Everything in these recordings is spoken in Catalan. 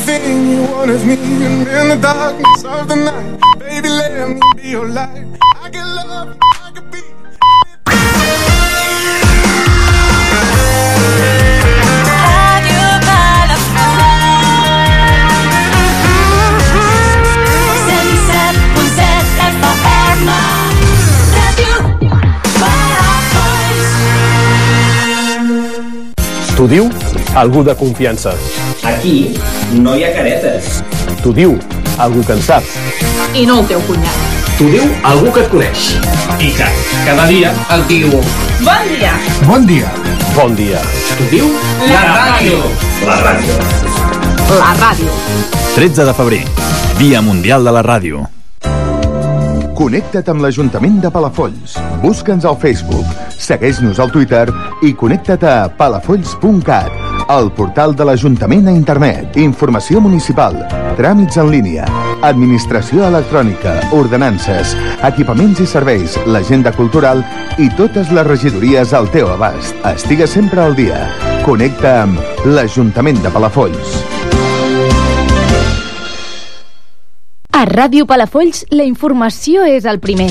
everything you want of me, and in the darkness of the night, baby, let me be your light. I can love you, I can be. Ràdio Palafolls 107.7 FM Ràdio Palafolls T'ho diu algú de confiança. Aquí no hi ha caretes. T'ho diu algú que en saps. I no el teu cunyat. T'ho diu algú que et coneix. I que cada dia et diu... Bon dia! Bon dia. Bon dia. T'ho diu la ràdio. La ràdio. La ràdio. 13 de febrer, Dia Mundial de la Ràdio. Connecta't amb l'Ajuntament de Palafolls. Busca'ns al Facebook, segueix-nos al Twitter i connecta't a palafolls.cat, el portal de l'Ajuntament a internet. Informació municipal, tràmits en línia, administració electrònica, ordenances, equipaments i serveis, l'agenda cultural i totes les regidories al teu abast. Estigues sempre al dia. Connecta amb l'Ajuntament de Palafolls. A Ràdio Palafolls, la informació és el primer.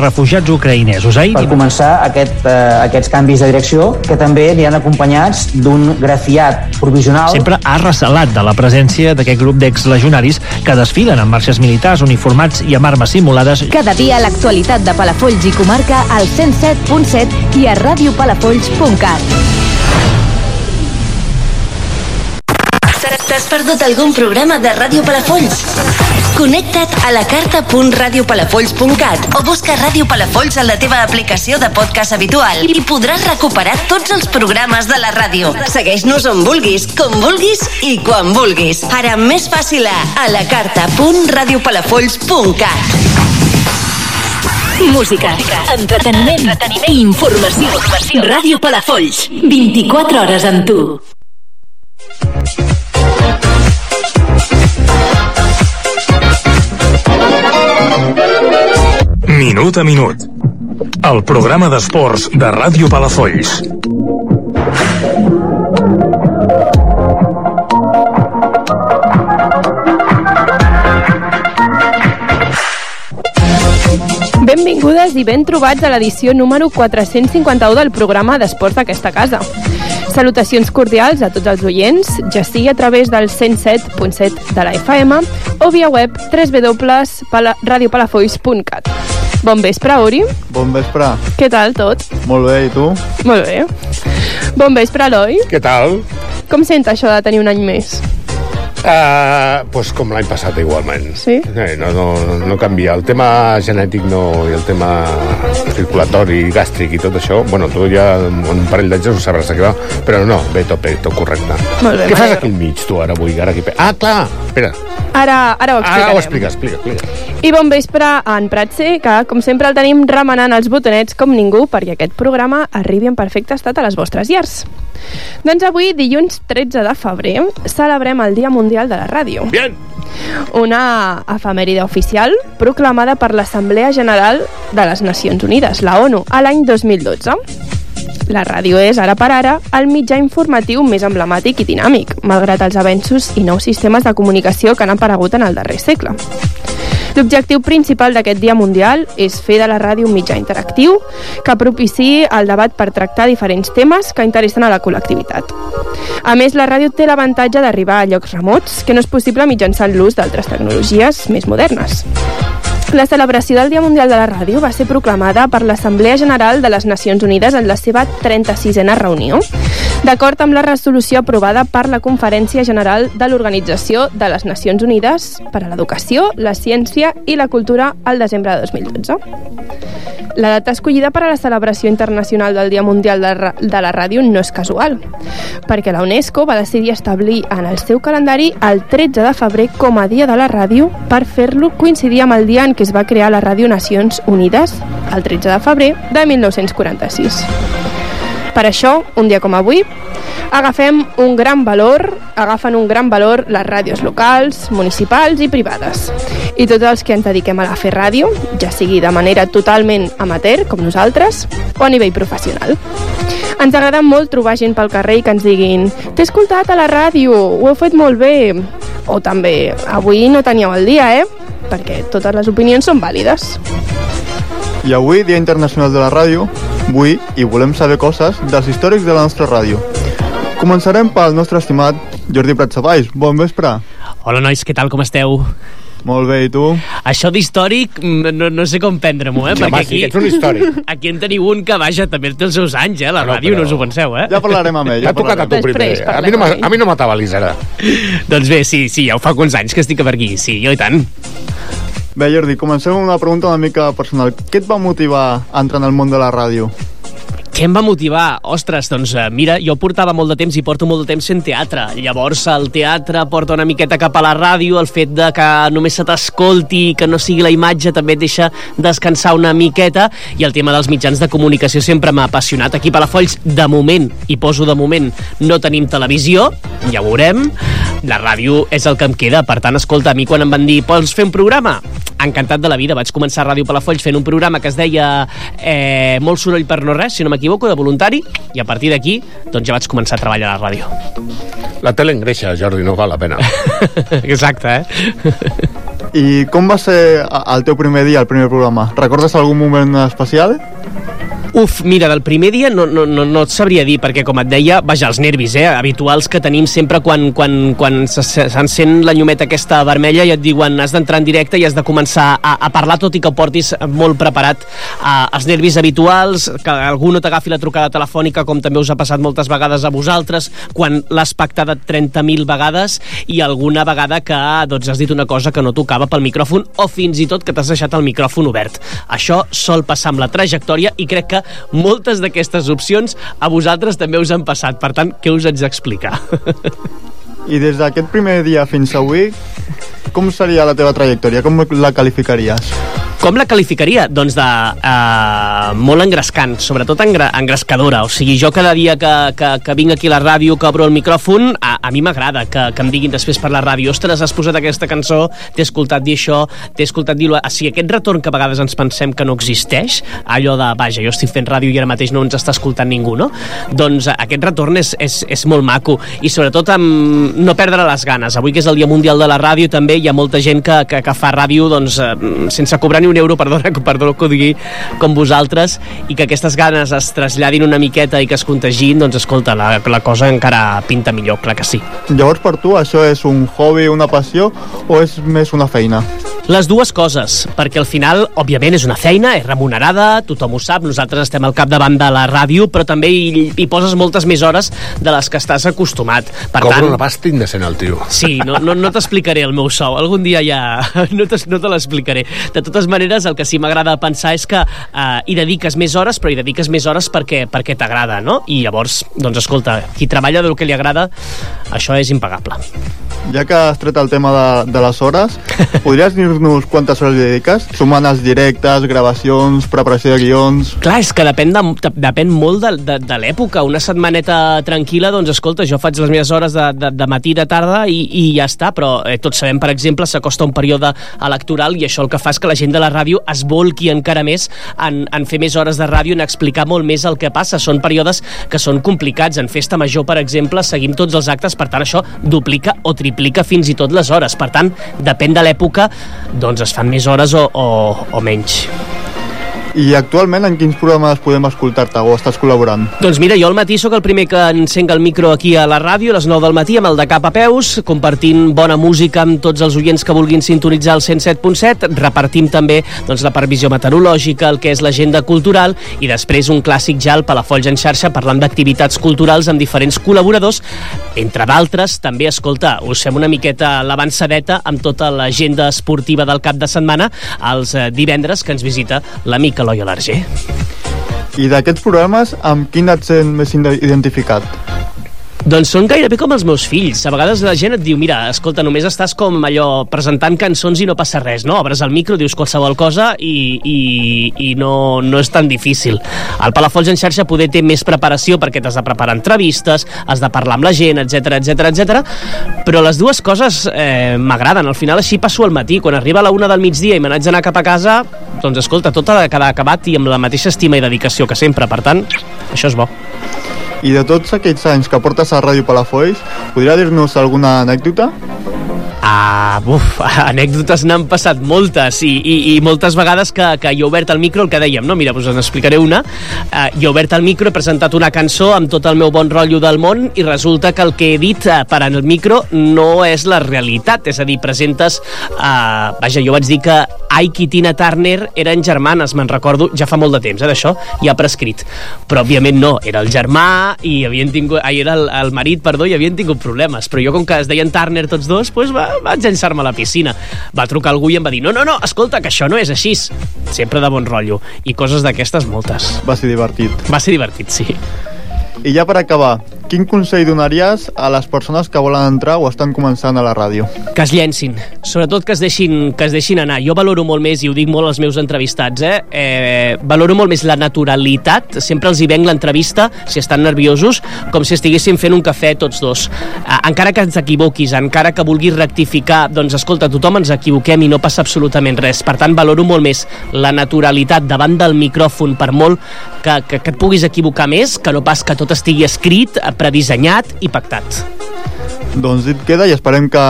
refugiats ucraïnesos. Ahir... per començar aquest, eh, aquests canvis de direcció que també aniran acompanyats d'un grafiat provisional. Sempre ha recelat de la presència d'aquest grup d'exlegionaris que desfilen amb marxes militars uniformats i amb armes simulades. Cada dia l'actualitat de Palafolls i comarca al 107.7 i a radiopalafolls.cat. T'has perdut algun programa de Ràdio Palafolls? Connecta't a la carta.radiopalafolls.cat o busca Ràdio Palafolls en la teva aplicació de podcast habitual i podràs recuperar tots els programes de la ràdio. Segueix-nos on vulguis, com vulguis i quan vulguis. Ara més fàcil a a la carta.radiopalafolls.cat Música, entreteniment, entreteniment i informació. informació. Ràdio Palafolls, 24 hores amb tu. Minut a minut. El programa d'esports de Ràdio Palafolls. Benvingudes i ben trobats a l'edició número 451 del programa d'esports d'aquesta casa. Salutacions cordials a tots els oients, ja sigui a través del 107.7 de la FM o via web www.radiopalafolls.cat. Bon vespre, Ori. Bon vespre. Què tal tot? Molt bé, i tu? Molt bé. Bon vespre, Eloi. Què tal? Com sent això de tenir un any més? Uh, pues com l'any passat igualment. Sí? Eh, no, no, no canvia. El tema genètic no, i el tema circulatori, gàstric i tot això, bueno, tu ja un parell d'anys ho sabràs de què va, però no, bé, tot bé, tot correcte. Molt bé, què fas aquí al mig, tu, ara avui? Ara aquí... Ah, clar, espera. Ara, ara ho explicarem. Ara ho explica, explica, explica. I bon vespre a en Pratse, que com sempre el tenim remenant els botonets com ningú perquè aquest programa arribi en perfecte estat a les vostres llars. Doncs avui, dilluns 13 de febrer, celebrem el Dia Mundial de la Ràdio. Bien. Una efemèride oficial proclamada per l'Assemblea General de les Nacions Unides, la ONU, a l'any 2012. La ràdio és, ara per ara, el mitjà informatiu més emblemàtic i dinàmic, malgrat els avenços i nous sistemes de comunicació que han aparegut en el darrer segle. L'objectiu principal d'aquest Dia Mundial és fer de la ràdio un mitjà interactiu que propiciï el debat per tractar diferents temes que interessen a la col·lectivitat. A més, la ràdio té l'avantatge d'arribar a llocs remots que no és possible mitjançant l'ús d'altres tecnologies més modernes. La celebració del Dia Mundial de la Ràdio va ser proclamada per l'Assemblea General de les Nacions Unides en la seva 36a reunió, d'acord amb la resolució aprovada per la Conferència General de l'Organització de les Nacions Unides per a l'Educació, la Ciència i la Cultura al desembre de 2012. La data escollida per a la celebració internacional del Dia Mundial de, la Ràdio no és casual, perquè la UNESCO va decidir establir en el seu calendari el 13 de febrer com a Dia de la Ràdio per fer-lo coincidir amb el dia en què es va crear la Ràdio Nacions Unides, el 13 de febrer de 1946. Per això, un dia com avui, agafem un gran valor, agafen un gran valor les ràdios locals, municipals i privades. I tots els que ens dediquem a la fer ràdio, ja sigui de manera totalment amateur, com nosaltres, o a nivell professional. Ens agrada molt trobar gent pel carrer i que ens diguin «T'he escoltat a la ràdio, ho heu fet molt bé», o també «Avui no teníeu el dia, eh?», perquè totes les opinions són vàlides. I avui, Dia Internacional de la Ràdio, vull i volem saber coses dels històrics de la nostra ràdio. Començarem pel nostre estimat Jordi Pratsavalls. Bon vespre. Hola, nois, què tal, com esteu? Molt bé, i tu? Això d'històric, mm, no, no sé com prendre-m'ho, eh? Sí, home, sí, que ets un històric. Aquí en teniu un que, vaja, també té els seus anys, eh? La No, ràdio, però- no us ho penseu, eh? Ja parlarem amb ell. T'ha tocat a tu primer. A mi no a mi no m'atabalis ara. doncs bé, sí, sí, ja ho fa uns anys que estic per aquí, sí, jo i tant. Bé, Jordi, comencem amb una pregunta una mica personal. Què et va motivar a entrar en el món de la ràdio? Què em va motivar? Ostres, doncs eh, mira, jo portava molt de temps i porto molt de temps fent teatre. Llavors el teatre porta una miqueta cap a la ràdio, el fet de que només se t'escolti, que no sigui la imatge, també et deixa descansar una miqueta, i el tema dels mitjans de comunicació sempre m'ha apassionat. Aquí a Palafolls, de moment, i poso de moment, no tenim televisió, ja ho veurem, la ràdio és el que em queda, per tant, escolta, a mi quan em van dir, pots fer un programa? Encantat de la vida, vaig començar a Ràdio Palafolls fent un programa que es deia eh, Molt soroll per no res, si no m'equivoco, de voluntari, i a partir d'aquí doncs ja vaig començar a treballar a la ràdio. La tele engreixa, Jordi, no val la pena. Exacte, eh? I com va ser el teu primer dia, el primer programa? Recordes algun moment especial? Uf, mira, del primer dia no, no, no, no et sabria dir, perquè com et deia, vaja, els nervis, eh, habituals que tenim sempre quan, quan, quan se- se- s'encén la llumeta aquesta vermella i et diuen has d'entrar en directe i has de començar a, a parlar, tot i que ho portis molt preparat. Uh, els nervis habituals, que algú no t'agafi la trucada telefònica, com també us ha passat moltes vegades a vosaltres, quan l'has pactat 30.000 vegades i alguna vegada que doncs, has dit una cosa que no tocava pel micròfon o fins i tot que t'has deixat el micròfon obert. Això sol passar amb la trajectòria i crec que moltes d'aquestes opcions a vosaltres també us han passat. Per tant, què us haig d'explicar? I des d'aquest primer dia fins avui, com seria la teva trajectòria? Com la qualificaries? Com la qualificaria? Doncs de uh, molt engrescant, sobretot engra, engrescadora. O sigui, jo cada dia que, que, que vinc aquí a la ràdio, que obro el micròfon, a, a mi m'agrada que, que em diguin després per la ràdio ostres, has posat aquesta cançó, t'he escoltat dir això, t'he escoltat dir... O sigui, aquest retorn que a vegades ens pensem que no existeix, allò de, vaja, jo estic fent ràdio i ara mateix no ens està escoltant ningú, no? Doncs eh, aquest retorn és, és, és molt maco i sobretot amb no perdre les ganes. Avui que és el Dia Mundial de la Ràdio també hi ha molta gent que, que, que fa ràdio doncs, eh, sense cobrar ni un euro, perdona, perdona que ho digui, com vosaltres, i que aquestes ganes es traslladin una miqueta i que es contagin, doncs escolta, la, la cosa encara pinta millor, clar que sí. Llavors, per tu, això és un hobby, una passió, o és més una feina? Les dues coses, perquè al final, òbviament, és una feina, és remunerada, tothom ho sap, nosaltres estem al capdavant de la ràdio, però també hi, hi poses moltes més hores de les que estàs acostumat. Per Cobra tant, una pasta indecent el tio. Sí, no, no, no t'explicaré el meu sou. Algun dia ja no, te, no te l'explicaré. De totes maneres, el que sí m'agrada pensar és que eh, hi dediques més hores, però hi dediques més hores perquè, perquè t'agrada, no? I llavors, doncs escolta, qui treballa del que li agrada, això és impagable. Ja que has tret el tema de, de les hores, podries dir-nos quantes hores li dediques? Sumant els directes, gravacions, preparació de guions... Clar, és que depèn, de, de, depèn molt de, de, de l'època. Una setmaneta tranquil·la, doncs escolta, jo faig les meves hores de, de, de matí de tarda i, i ja està, però eh, tots sabem, per exemple, s'acosta un període electoral i això el que fa és que la gent de la ràdio es volqui encara més en, en fer més hores de ràdio, en explicar molt més el que passa. Són períodes que són complicats. En Festa Major, per exemple, seguim tots els actes, per tant, això duplica o triplica fins i tot les hores. Per tant, depèn de l'època, doncs es fan més hores o, o, o menys. I actualment en quins programes podem escoltar-te o estàs col·laborant? Doncs mira, jo al matí sóc el primer que encenc el micro aquí a la ràdio a les 9 del matí amb el de cap a peus, compartint bona música amb tots els oients que vulguin sintonitzar el 107.7, repartim també doncs, la previsió meteorològica, el que és l'agenda cultural i després un clàssic ja al Palafolls en xarxa parlant d'activitats culturals amb diferents col·laboradors, entre d'altres també, escolta, us fem una miqueta l'avançadeta amb tota l'agenda esportiva del cap de setmana els eh, divendres que ens visita l'amic Eloi Alarger. I d'aquests programes, amb quin et sent més ide- identificat? Doncs són gairebé com els meus fills. A vegades la gent et diu, mira, escolta, només estàs com allò presentant cançons i no passa res, no? Obres el micro, dius qualsevol cosa i, i, i no, no és tan difícil. El Palafolls en xarxa poder té més preparació perquè t'has de preparar entrevistes, has de parlar amb la gent, etc etc etc. però les dues coses eh, m'agraden. Al final així passo el matí. Quan arriba a la una del migdia i me n'haig d'anar cap a casa, doncs escolta, tot ha de quedar acabat i amb la mateixa estima i dedicació que sempre. Per tant, això és bo. I de tots aquells anys que portes a Ràdio Palafolls, podria dir-nos alguna anècdota? Ah, buf, anècdotes n'han passat moltes i, i, i moltes vegades que, que jo he obert el micro, el que dèiem, no? Mira, us en explicaré una. Uh, jo he obert el micro, he presentat una cançó amb tot el meu bon rotllo del món i resulta que el que he dit uh, per en el micro no és la realitat, és a dir, presentes... Uh, vaja, jo vaig dir que Ike i Tina Turner eren germanes, me'n recordo, ja fa molt de temps, eh, d'això, ja prescrit. Però, òbviament, no, era el germà i havien tingut... Ai, era el, el marit, perdó, i havien tingut problemes. Però jo, com que es deien Turner tots dos, doncs va, vaig llançar-me a la piscina. Va trucar algú i em va dir, no, no, no, escolta, que això no és així. Sempre de bon rotllo. I coses d'aquestes moltes. Va ser divertit. Va ser divertit, sí. I ja per acabar, quin consell donaries a les persones que volen entrar o estan començant a la ràdio? Que es llencin, sobretot que es deixin, que es deixin anar. Jo valoro molt més, i ho dic molt als meus entrevistats, eh? eh valoro molt més la naturalitat, sempre els hi venc l'entrevista, si estan nerviosos, com si estiguessin fent un cafè tots dos. Eh, encara que ens equivoquis, encara que vulguis rectificar, doncs escolta, tothom ens equivoquem i no passa absolutament res. Per tant, valoro molt més la naturalitat davant del micròfon, per molt que, que, que et puguis equivocar més, que no pas que tot estigui escrit, eh, predissenyat i pactat. Doncs dit queda i esperem que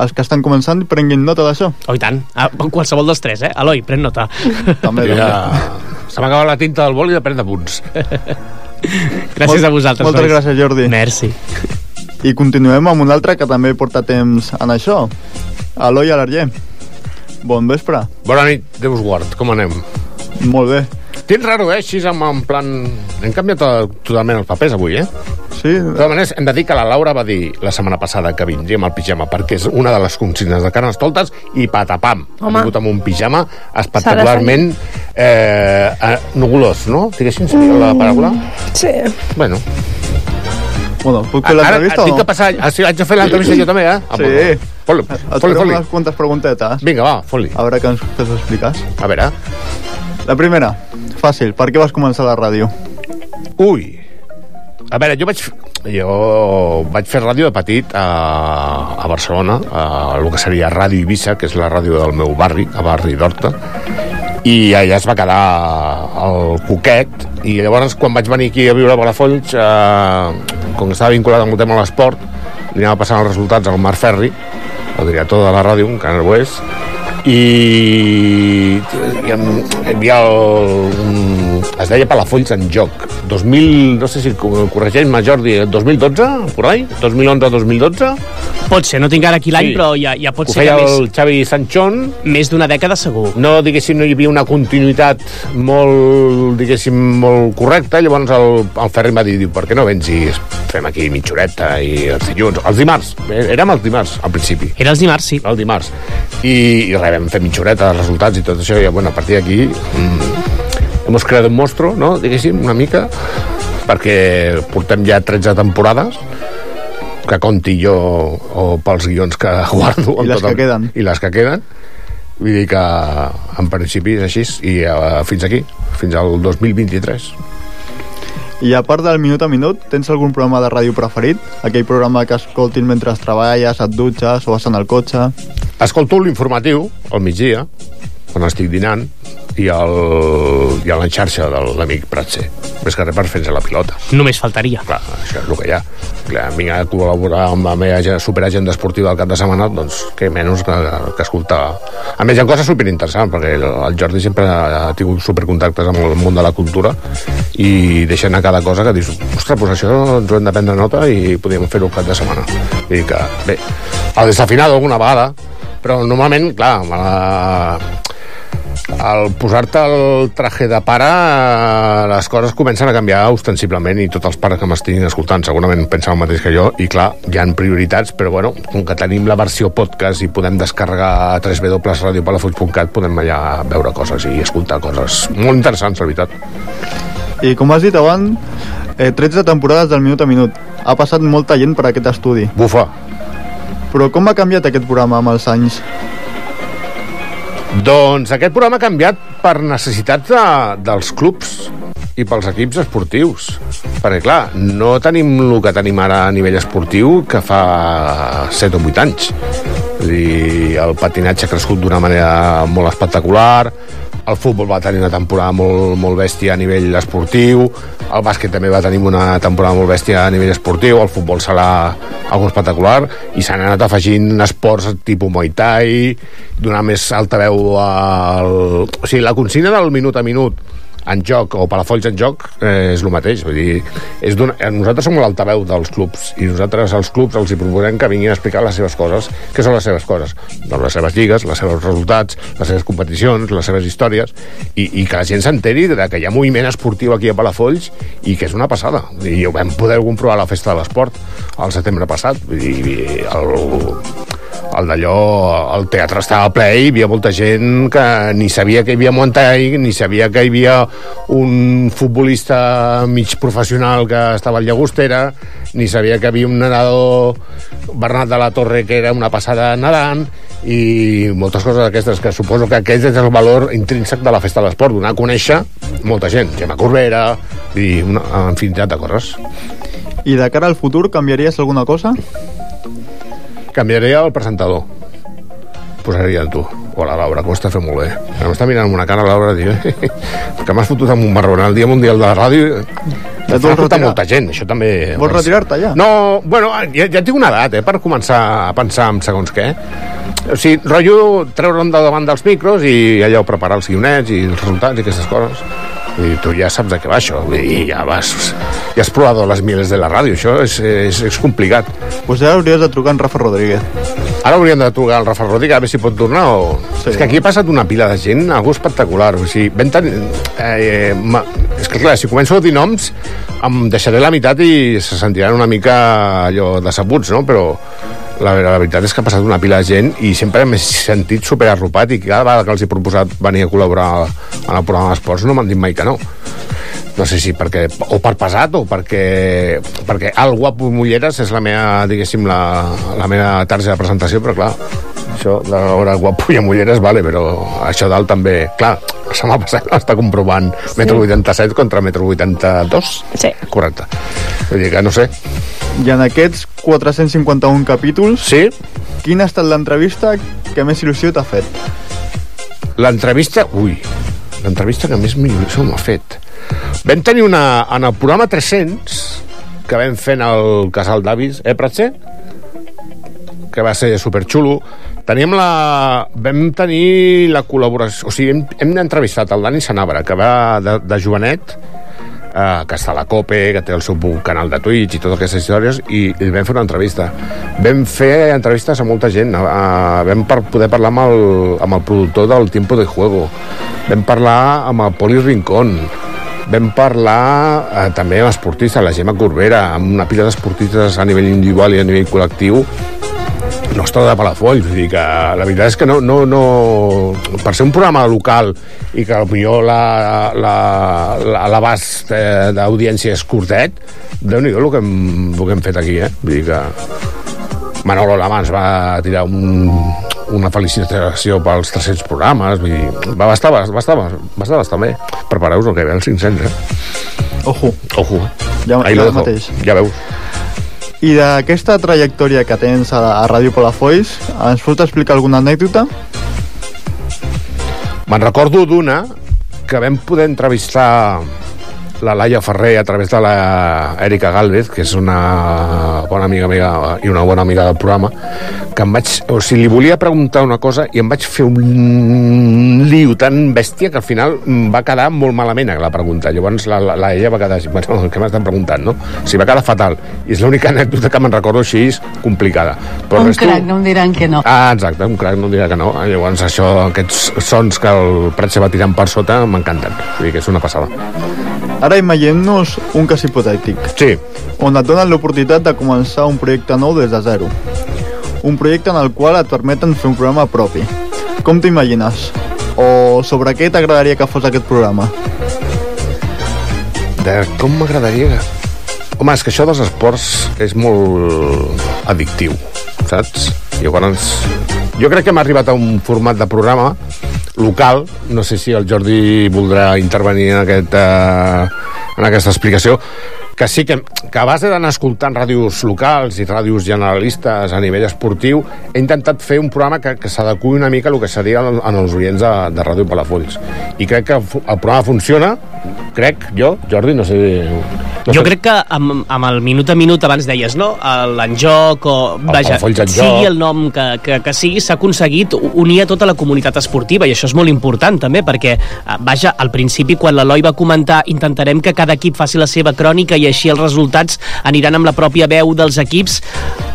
els que estan començant prenguin nota d'això. Oh, i tant. Ah, qualsevol dels tres, eh? Eloi, pren nota. També, Ja, se m'ha acabat la tinta del boli de prendre punts. Gràcies Molt- a vosaltres. moltes nois. gràcies, Jordi. Merci. I continuem amb un altre que també porta temps en això. Eloi Alarger. Bon vespre. Bona nit, Déu us guard, com anem? Molt bé. Tens raro, eh? Així amb, en plan... Hem canviat to- totalment els papers avui, eh? Sí. De totes maneres, hem de dir que la Laura va dir la setmana passada que vindríem al pijama perquè és una de les consignes de Carnestoltes i patapam. Home. Ha vingut amb un pijama espectacularment eh, eh, nugulós, no? Diguéssim, seria la paraula? Sí. Bueno. Bueno, puc fer l'entrevista Ara, o tinc no? que passar... Ah, sí, haig de fer l'entrevista jo també, eh? Sí. Foli, Et foli, faré foli. unes quantes preguntetes. Vinga, va, foli. A veure què ens què expliques. A veure. La primera, fàcil. Per què vas començar la ràdio? Ui. A veure, jo vaig, jo vaig fer ràdio de petit a, a Barcelona, a el que seria Ràdio Eivissa, que és la ràdio del meu barri, a barri d'Horta, i allà es va quedar el Coquet, i llavors quan vaig venir aquí a viure a Palafolls, eh, com que estava vinculat amb el tema de l'esport, li anava passant els resultats al Marc Ferri, el director de la ràdio, encara no ho és, i, i havia el, un, es deia Palafolls en joc 2000, no sé si corregeix-me Jordi, 2012, por ahí? 2011-2012? Pot ser, no tinc ara aquí l'any, Sí. però ja, ja pot Ho ser que més, el Xavi Sanchón més d'una dècada segur. no, diguéssim, no hi havia una continuïtat molt, diguéssim, molt correcta, llavors el, el Ferri em va dir, diu, per què no vens i fem aquí mitjoreta i els dilluns, els dimarts, eh, érem els dimarts al principi. Era els dimarts, sí. El dimarts. I, i res, vam fer mitjoreta, els resultats i tot això, i bueno, a partir d'aquí mm, hemos creat un monstruo, no?, diguéssim, una mica, perquè portem ja 13 temporades, que conti jo o pels guions que guardo. I les que queden. I les que queden. Vull dir que en principi és així i uh, fins aquí, fins al 2023. I a part del minut a minut, tens algun programa de ràdio preferit? Aquell programa que escoltin mentre treballes, et dutxes o vas en el cotxe? Escolto l'informatiu al migdia, quan estic dinant, i, el, i a la xarxa de l'amic Pratser. Més que res per fer-nos la pilota. Només faltaria. Clar, això és el que hi ha. Clar, vinc a col·laborar amb la meva ag- superagenda esportiva del cap de setmana, doncs què menys que, que escoltar... A més, hi ha coses superinteressants, perquè el, Jordi sempre ha tingut supercontactes amb el món de la cultura i deixa anar cada cosa que dius, ostres, doncs això ens ho hem de prendre nota i podríem fer-ho cap de setmana. Dir que, bé, el desafinado alguna vegada, però normalment, clar. Al posar-te el traje de pare eh, les coses comencen a canviar ostensiblement i tots els pares que m'estiguin escoltant segurament pensen el mateix que jo i clar, hi han prioritats però bueno, com que tenim la versió podcast i podem descarregar a www.radiopalafuig.cat podem allà veure coses i escoltar coses molt interessants, la veritat I com has dit abans, eh, 13 temporades del minut a minut. Ha passat molta gent per aquest estudi. Bufa. Però com ha canviat aquest programa amb els anys? Doncs aquest programa ha canviat per necessitats de, dels clubs i pels equips esportius. Perquè, clar, no tenim el que tenim ara a nivell esportiu que fa 7 o 8 anys. Vull dir, el patinatge ha crescut d'una manera molt espectacular, el futbol va tenir una temporada molt, molt bèstia a nivell esportiu, el bàsquet també va tenir una temporada molt bèstia a nivell esportiu, el futbol serà algo espectacular, i s'han anat afegint esports tipus Muay Thai, donar més altaveu al... O sigui, la consigna del minut a minut en joc o Palafolls en joc eh, és el mateix vull dir, és nosaltres som l'altaveu dels clubs i nosaltres als clubs els hi proposem que vinguin a explicar les seves coses què són les seves coses? Doncs les seves lligues, les seves resultats les seves competicions, les seves històries i, i que la gent s'enteri que hi ha moviment esportiu aquí a Palafolls i que és una passada i ho vam poder comprovar a la Festa de l'Esport al setembre passat vull dir, el, el d'allò, el teatre estava ple i hi havia molta gent que ni sabia que hi havia Thai, ni sabia que hi havia un futbolista mig professional que estava al Llagostera, ni sabia que hi havia un nedador Bernat de la Torre que era una passada nedant i moltes coses d'aquestes que suposo que aquest és el valor intrínsec de la festa de l'esport, donar a conèixer molta gent, Gemma Corbera i una infinitat de coses. I de cara al futur canviaries alguna cosa? Canviaria el presentador. Posaria en tu. O la Laura, ho està fent molt bé. Que m'està mirant amb una cara, Laura, tio. que m'has fotut amb un marrón el Dia Mundial de la Ràdio. Ja t'ho retirar molta gent, això també... Vols retirar-te ja? No, bueno, ja, ja tinc una edat, eh, per començar a pensar en segons què. O sigui, rotllo treure'm de davant dels micros i allò preparar els guionets i els resultats i aquestes coses. I tu ja saps de què va això, i ja vas... Ja has provat les mieles de la ràdio, això és, és, és complicat. Pues ara hauries de trucar en Rafa Rodríguez. Ara hauríem de trucar al Rafa Rodríguez a veure si pot tornar o... Sí. És que aquí ha passat una pila de gent, algú espectacular. O sigui, ben tan... Eh, ma... És que clar, si començo a dir noms em deixaré la meitat i se sentiran una mica allò decebuts, no? Però la, la veritat és que ha passat una pila de gent i sempre m'he sentit superarropat i cada vegada que els he proposat venir a col·laborar en el programa d'esports no m'han dit mai que no. No sé si perquè, o per pesat o perquè, perquè el guapo Mulleres és la meva, diguéssim, la, la meva targeta de presentació, però clar, això de veure guapo i Mulleres, vale, però això dalt també, clar, la setmana passada està comprovant sí. metro 87 contra metro 82. Sí. Correcte. Vull dir que no sé. I en aquests 451 capítols, sí? quina ha estat l'entrevista que més il·lusió t'ha fet? L'entrevista... Ui, l'entrevista que més il·lusió m'ha fet Vam tenir una... En el programa 300, que vam fer en el casal d'avis, eh, Pratxe? Que va ser superxulo. Teníem la... Vam tenir la col·laboració... O sigui, hem, hem entrevistat el Dani Sanabra, que va de, de jovenet, eh, que està a la COPE, que té el seu canal de Twitch i totes aquestes històries, i, i vam fer una entrevista. Vam fer entrevistes a molta gent, eh, vam per poder parlar amb el, amb el productor del Tiempo de Juego, vam parlar amb el Poli Rincón, vam parlar eh, també amb esportistes, la Gemma Corbera, amb una pila d'esportistes a nivell individual i a nivell col·lectiu, nostre de Palafolls, vull dir que la veritat és que no, no, no per ser un programa local i que potser l'abast la, la, d'audiència és curtet, déu nhi el que, hem, el que hem fet aquí, eh? Vull dir que Manolo Lamans va tirar un, una felicitació pels 300 programes vull dir, va estar, va estar, va estar bastant bé. Prepareu-vos el que ve els 500 eh? ojo. Ojo ja, Ahí ja mateix. Ja veus i d'aquesta trajectòria que tens a, a Ràdio Palafolls ens pots explicar alguna anècdota? me'n recordo d'una que vam poder entrevistar la Laia Ferrer a través de la Erika Galvez, que és una bona amiga meva i una bona amiga del programa, que em vaig... O sigui, li volia preguntar una cosa i em vaig fer un liu tan bèstia que al final va quedar molt malament la pregunta. Llavors la, la, la ella va quedar així, bueno, què m'estan preguntant, no? O sigui, va quedar fatal. I és l'única anècdota que me'n recordo així complicada. Però un resto- crac, no em diran que no. Ah, exacte, un crac no em dirà que no. Llavors això, aquests sons que el Prat se va tirant per sota m'encanten. Vull dir que és una passada. Ara imaginem-nos un cas hipotètic. Sí. On et donen l'oportunitat de començar un projecte nou des de zero. Un projecte en el qual et permeten fer un programa propi. Com t'imagines? O sobre què t'agradaria que fos aquest programa? De com m'agradaria... Home, és que això dels esports és molt addictiu, saps? Llavors, jo crec que hem arribat a un format de programa local, no sé si el Jordi voldrà intervenir en, aquest, eh, en aquesta explicació, que sí que, que a base d'anar escoltant ràdios locals i ràdios generalistes a nivell esportiu, he intentat fer un programa que, que s'adequi una mica a el que seria en, en els oients de, de Ràdio Palafolls. I crec que el programa funciona, crec, jo, Jordi, no sé... Jo crec que amb, amb el minut a minut abans deies, no? L'enjoc o... Vaja, Palafolls en sigui el nom que, que, que sigui, s'ha aconseguit unir a tota la comunitat esportiva i això és molt important també perquè, eh, vaja, al principi quan l'Eloi va comentar intentarem que cada equip faci la seva crònica i així els resultats aniran amb la pròpia veu dels equips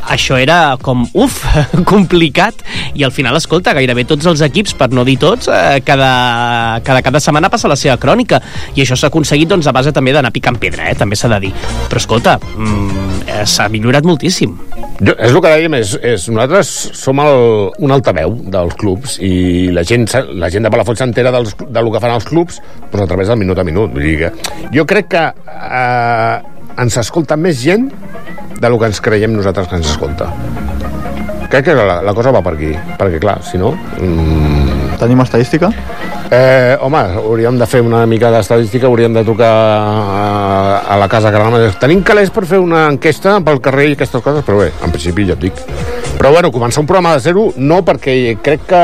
això era com, uf, complicat i al final, escolta, gairebé tots els equips, per no dir tots, eh, cada, cada, cada setmana passa la seva crònica i això s'ha aconseguit doncs, a base també d'anar picant pedra, eh, també s'ha de dir. Però escolta, mm, eh, s'ha millorat moltíssim. Jo, és el que dèiem, és, és nosaltres som el, un altaveu dels clubs i la gent, la gent de Palafolls s'entera dels, del que fan els clubs doncs a través del minut a minut. Vull dir que jo crec que eh, ens escolta més gent de lo que ens creiem nosaltres que ens escolta. Crec que la, la cosa va per aquí, perquè clar, si no... Mm, Tenim estadística? Eh, home, hauríem de fer una mica d'estadística, hauríem de trucar a, a la Casa Carrama. Tenim calés per fer una enquesta pel carrer i aquestes coses, però bé, en principi ja et dic. Però bueno, començar un programa de zero, no, perquè crec que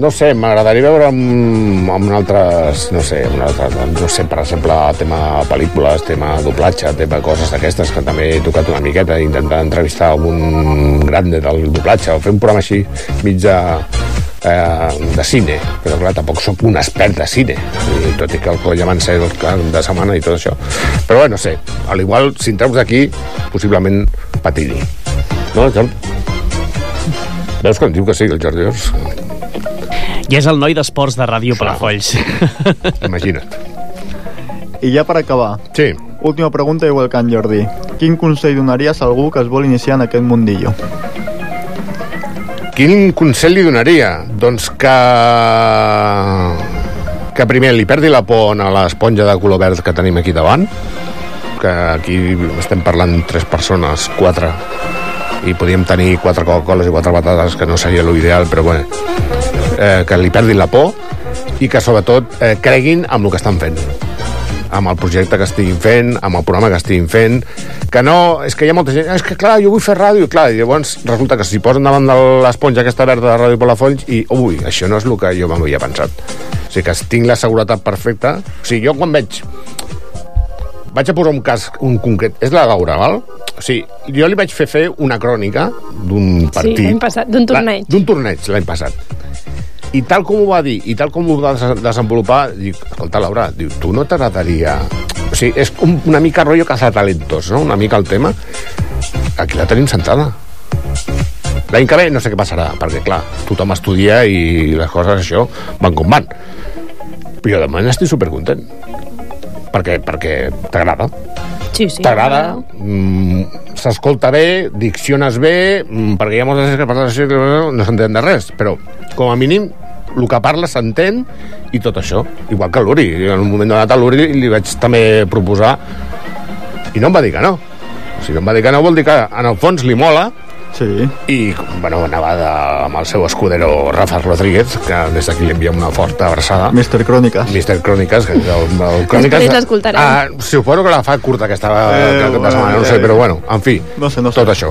no sé, m'agradaria veure amb, amb altres, no sé, amb altres, no sé, per exemple, tema pel·lícules, tema doblatge, tema coses d'aquestes que també he tocat una miqueta, intentar entrevistar un grande del doblatge o fer un programa així mig de, eh, de cine, però clar, tampoc sóc un expert de cine, i tot i que el coll avancé el cap de setmana i tot això. Però bé, no sé, al igual, si entreus aquí, possiblement patini. No, Jordi? Veus em diu que sí, el Jordi? I és el noi d'esports de Ràdio Palafolls. Imagina't. I ja per acabar. Sí. Última pregunta igual que en Jordi. Quin consell donaries a algú que es vol iniciar en aquest mundillo? Quin consell li donaria? Doncs que... que primer li perdi la por a l'esponja de color verd que tenim aquí davant, que aquí estem parlant tres persones, quatre, i podíem tenir quatre Coca-Coles i quatre patates, que no seria l'ideal, però bé, eh, que li perdin la por i que sobretot eh, creguin amb el que estan fent amb el projecte que estiguin fent, amb el programa que estiguin fent, que no... És que hi ha molta gent, és que clar, jo vull fer ràdio, clar, i llavors resulta que s'hi posen davant de l'esponja aquesta verda de Ràdio Palafolls i, ui, això no és el que jo m'havia pensat. O sigui que tinc la seguretat perfecta. O sigui, jo quan veig vaig a posar un cas un concret, és la Laura, val? O sigui, jo li vaig fer fer una crònica d'un Sí, partit. l'any passat, d'un torneig. D'un torneig, l'any passat. I tal com ho va dir, i tal com ho va des- desenvolupar, dic, escolta, Laura, diu, tu no t'agradaria... O sigui, és un, una mica rotllo cazatalentos, no? Una mica el tema. Aquí la tenim sentada. L'any que ve no sé què passarà, perquè, clar, tothom estudia i les coses, això, van com van. Però jo de moment estic supercontent. Perquè, perquè t'agrada. Sí, sí. T'agrada, mm, s'escolta bé, dicciones bé, mm, perquè hi ha moltes que parlen així, no s'entén de res, però com a mínim el que parla s'entén i tot això. Igual que l'Uri. En un moment donat a l'Uri li vaig també proposar i no em va dir que no. Si no em va dir que no vol dir que en el fons li mola Sí. i bueno, anava de, amb el seu escudero Rafa Rodríguez que des d'aquí li enviem una forta abraçada Mr. Cròniques Mr. Cròniques que el, el Després l'escoltarem. ah, suposo que la fa curta aquesta Eh, eh, cap de setmana, no sé, eh, però bueno, en fi no sé, no sé. tot això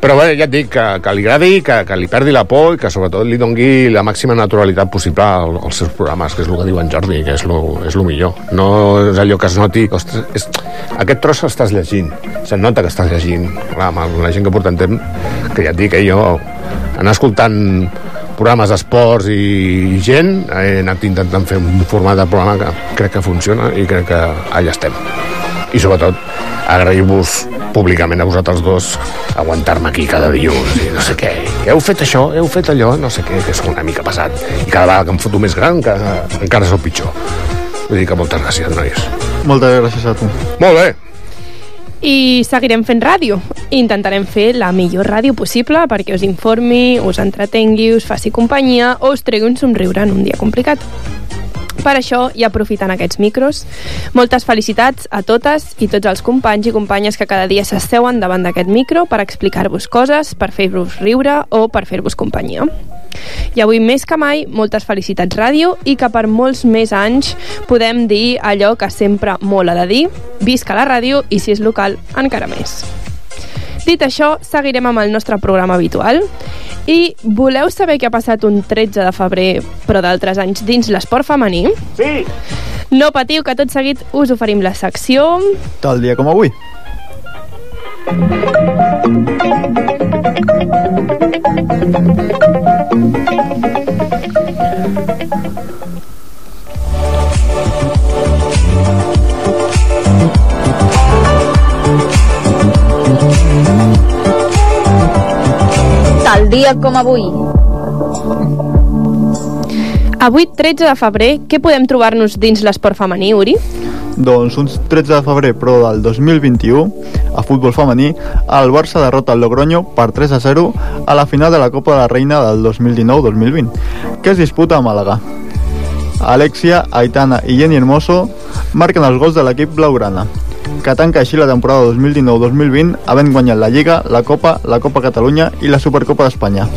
Però bé, ja et dic que, que li agradi, que, que li perdi la por i que sobretot li dongui la màxima naturalitat possible al- als seus programes, que és el que diu en Jordi, que és lo, és lo millor. No és allò que es noti... Ostres, és, aquest tros estàs llegint, se't nota que estàs llegint. Clar, amb la gent que portem temps, que ja et dic, eh, jo anar escoltant programes d'esports i gent, he anat intentant fer un format de programa que crec que funciona i crec que allà estem. I sobretot, agrair-vos públicament a vosaltres dos aguantar-me aquí cada dilluns i no sé què. Heu fet això, heu fet allò, no sé què, que sóc una mica pesat. I cada vegada que em foto més gran, que encara sóc pitjor. Vull dir que moltes gràcies, nois. Moltes gràcies a tu. Molt bé. I seguirem fent ràdio. Intentarem fer la millor ràdio possible perquè us informi, us entretengui, us faci companyia o us tregui un somriure en un dia complicat. Per això, i aprofitant aquests micros, moltes felicitats a totes i tots els companys i companyes que cada dia s'asseuen davant d'aquest micro per explicar-vos coses, per fer-vos riure o per fer-vos companyia. I avui més que mai, moltes felicitats ràdio i que per molts més anys podem dir allò que sempre mola de dir, visca la ràdio i si és local, encara més. Dit això, seguirem amb el nostre programa habitual. I voleu saber què ha passat un 13 de febrer, però d'altres anys, dins l'esport femení? Sí! No patiu, que tot seguit us oferim la secció... Tal dia com avui. Tal dia com avui. Avui, 13 de febrer, què podem trobar-nos dins l'esport femení, Uri? Doncs un 13 de febrer, però del 2021, a futbol femení, el Barça derrota el Logroño per 3 a 0 a la final de la Copa de la Reina del 2019-2020, que es disputa a Màlaga. Alexia, Aitana i Jenny Hermoso marquen els gols de l'equip blaugrana, que tanca així la temporada 2019-2020 havent guanyat la Lliga, la Copa, la Copa Catalunya i la Supercopa d'Espanya.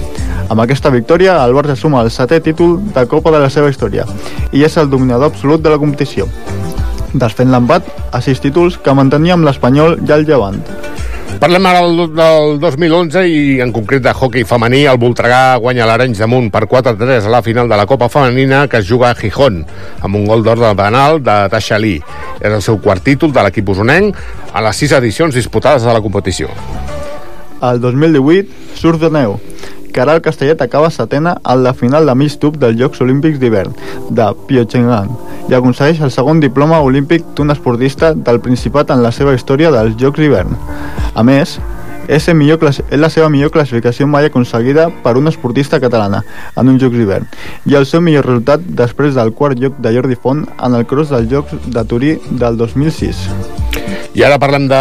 Amb aquesta victòria, el Barça suma el setè títol de Copa de la seva història i és el dominador absolut de la competició, desfent l'empat a sis títols que mantenia amb l'Espanyol i el Llevant. Parlem ara del, del 2011 i en concret de hockey femení. El Voltregà guanya l'Arenys de Munt per 4-3 a la final de la Copa Femenina que es juga a Gijón amb un gol d'or de penal de Tasha. És el seu quart títol de l'equip usonenc a les sis edicions disputades de la competició. El 2018, surf de neu. Caral Castellet acaba setena en la final de mig tub dels Jocs Olímpics d'hivern de Pyeongchang i aconsegueix el segon diploma olímpic d'un esportista del Principat en la seva història dels Jocs d'hivern. A més, és, millor és la seva millor classificació mai aconseguida per una esportista catalana en uns Jocs d'hivern i el seu millor resultat després del quart lloc de Jordi Font en el cross dels Jocs de Turí del 2006. I ara parlem de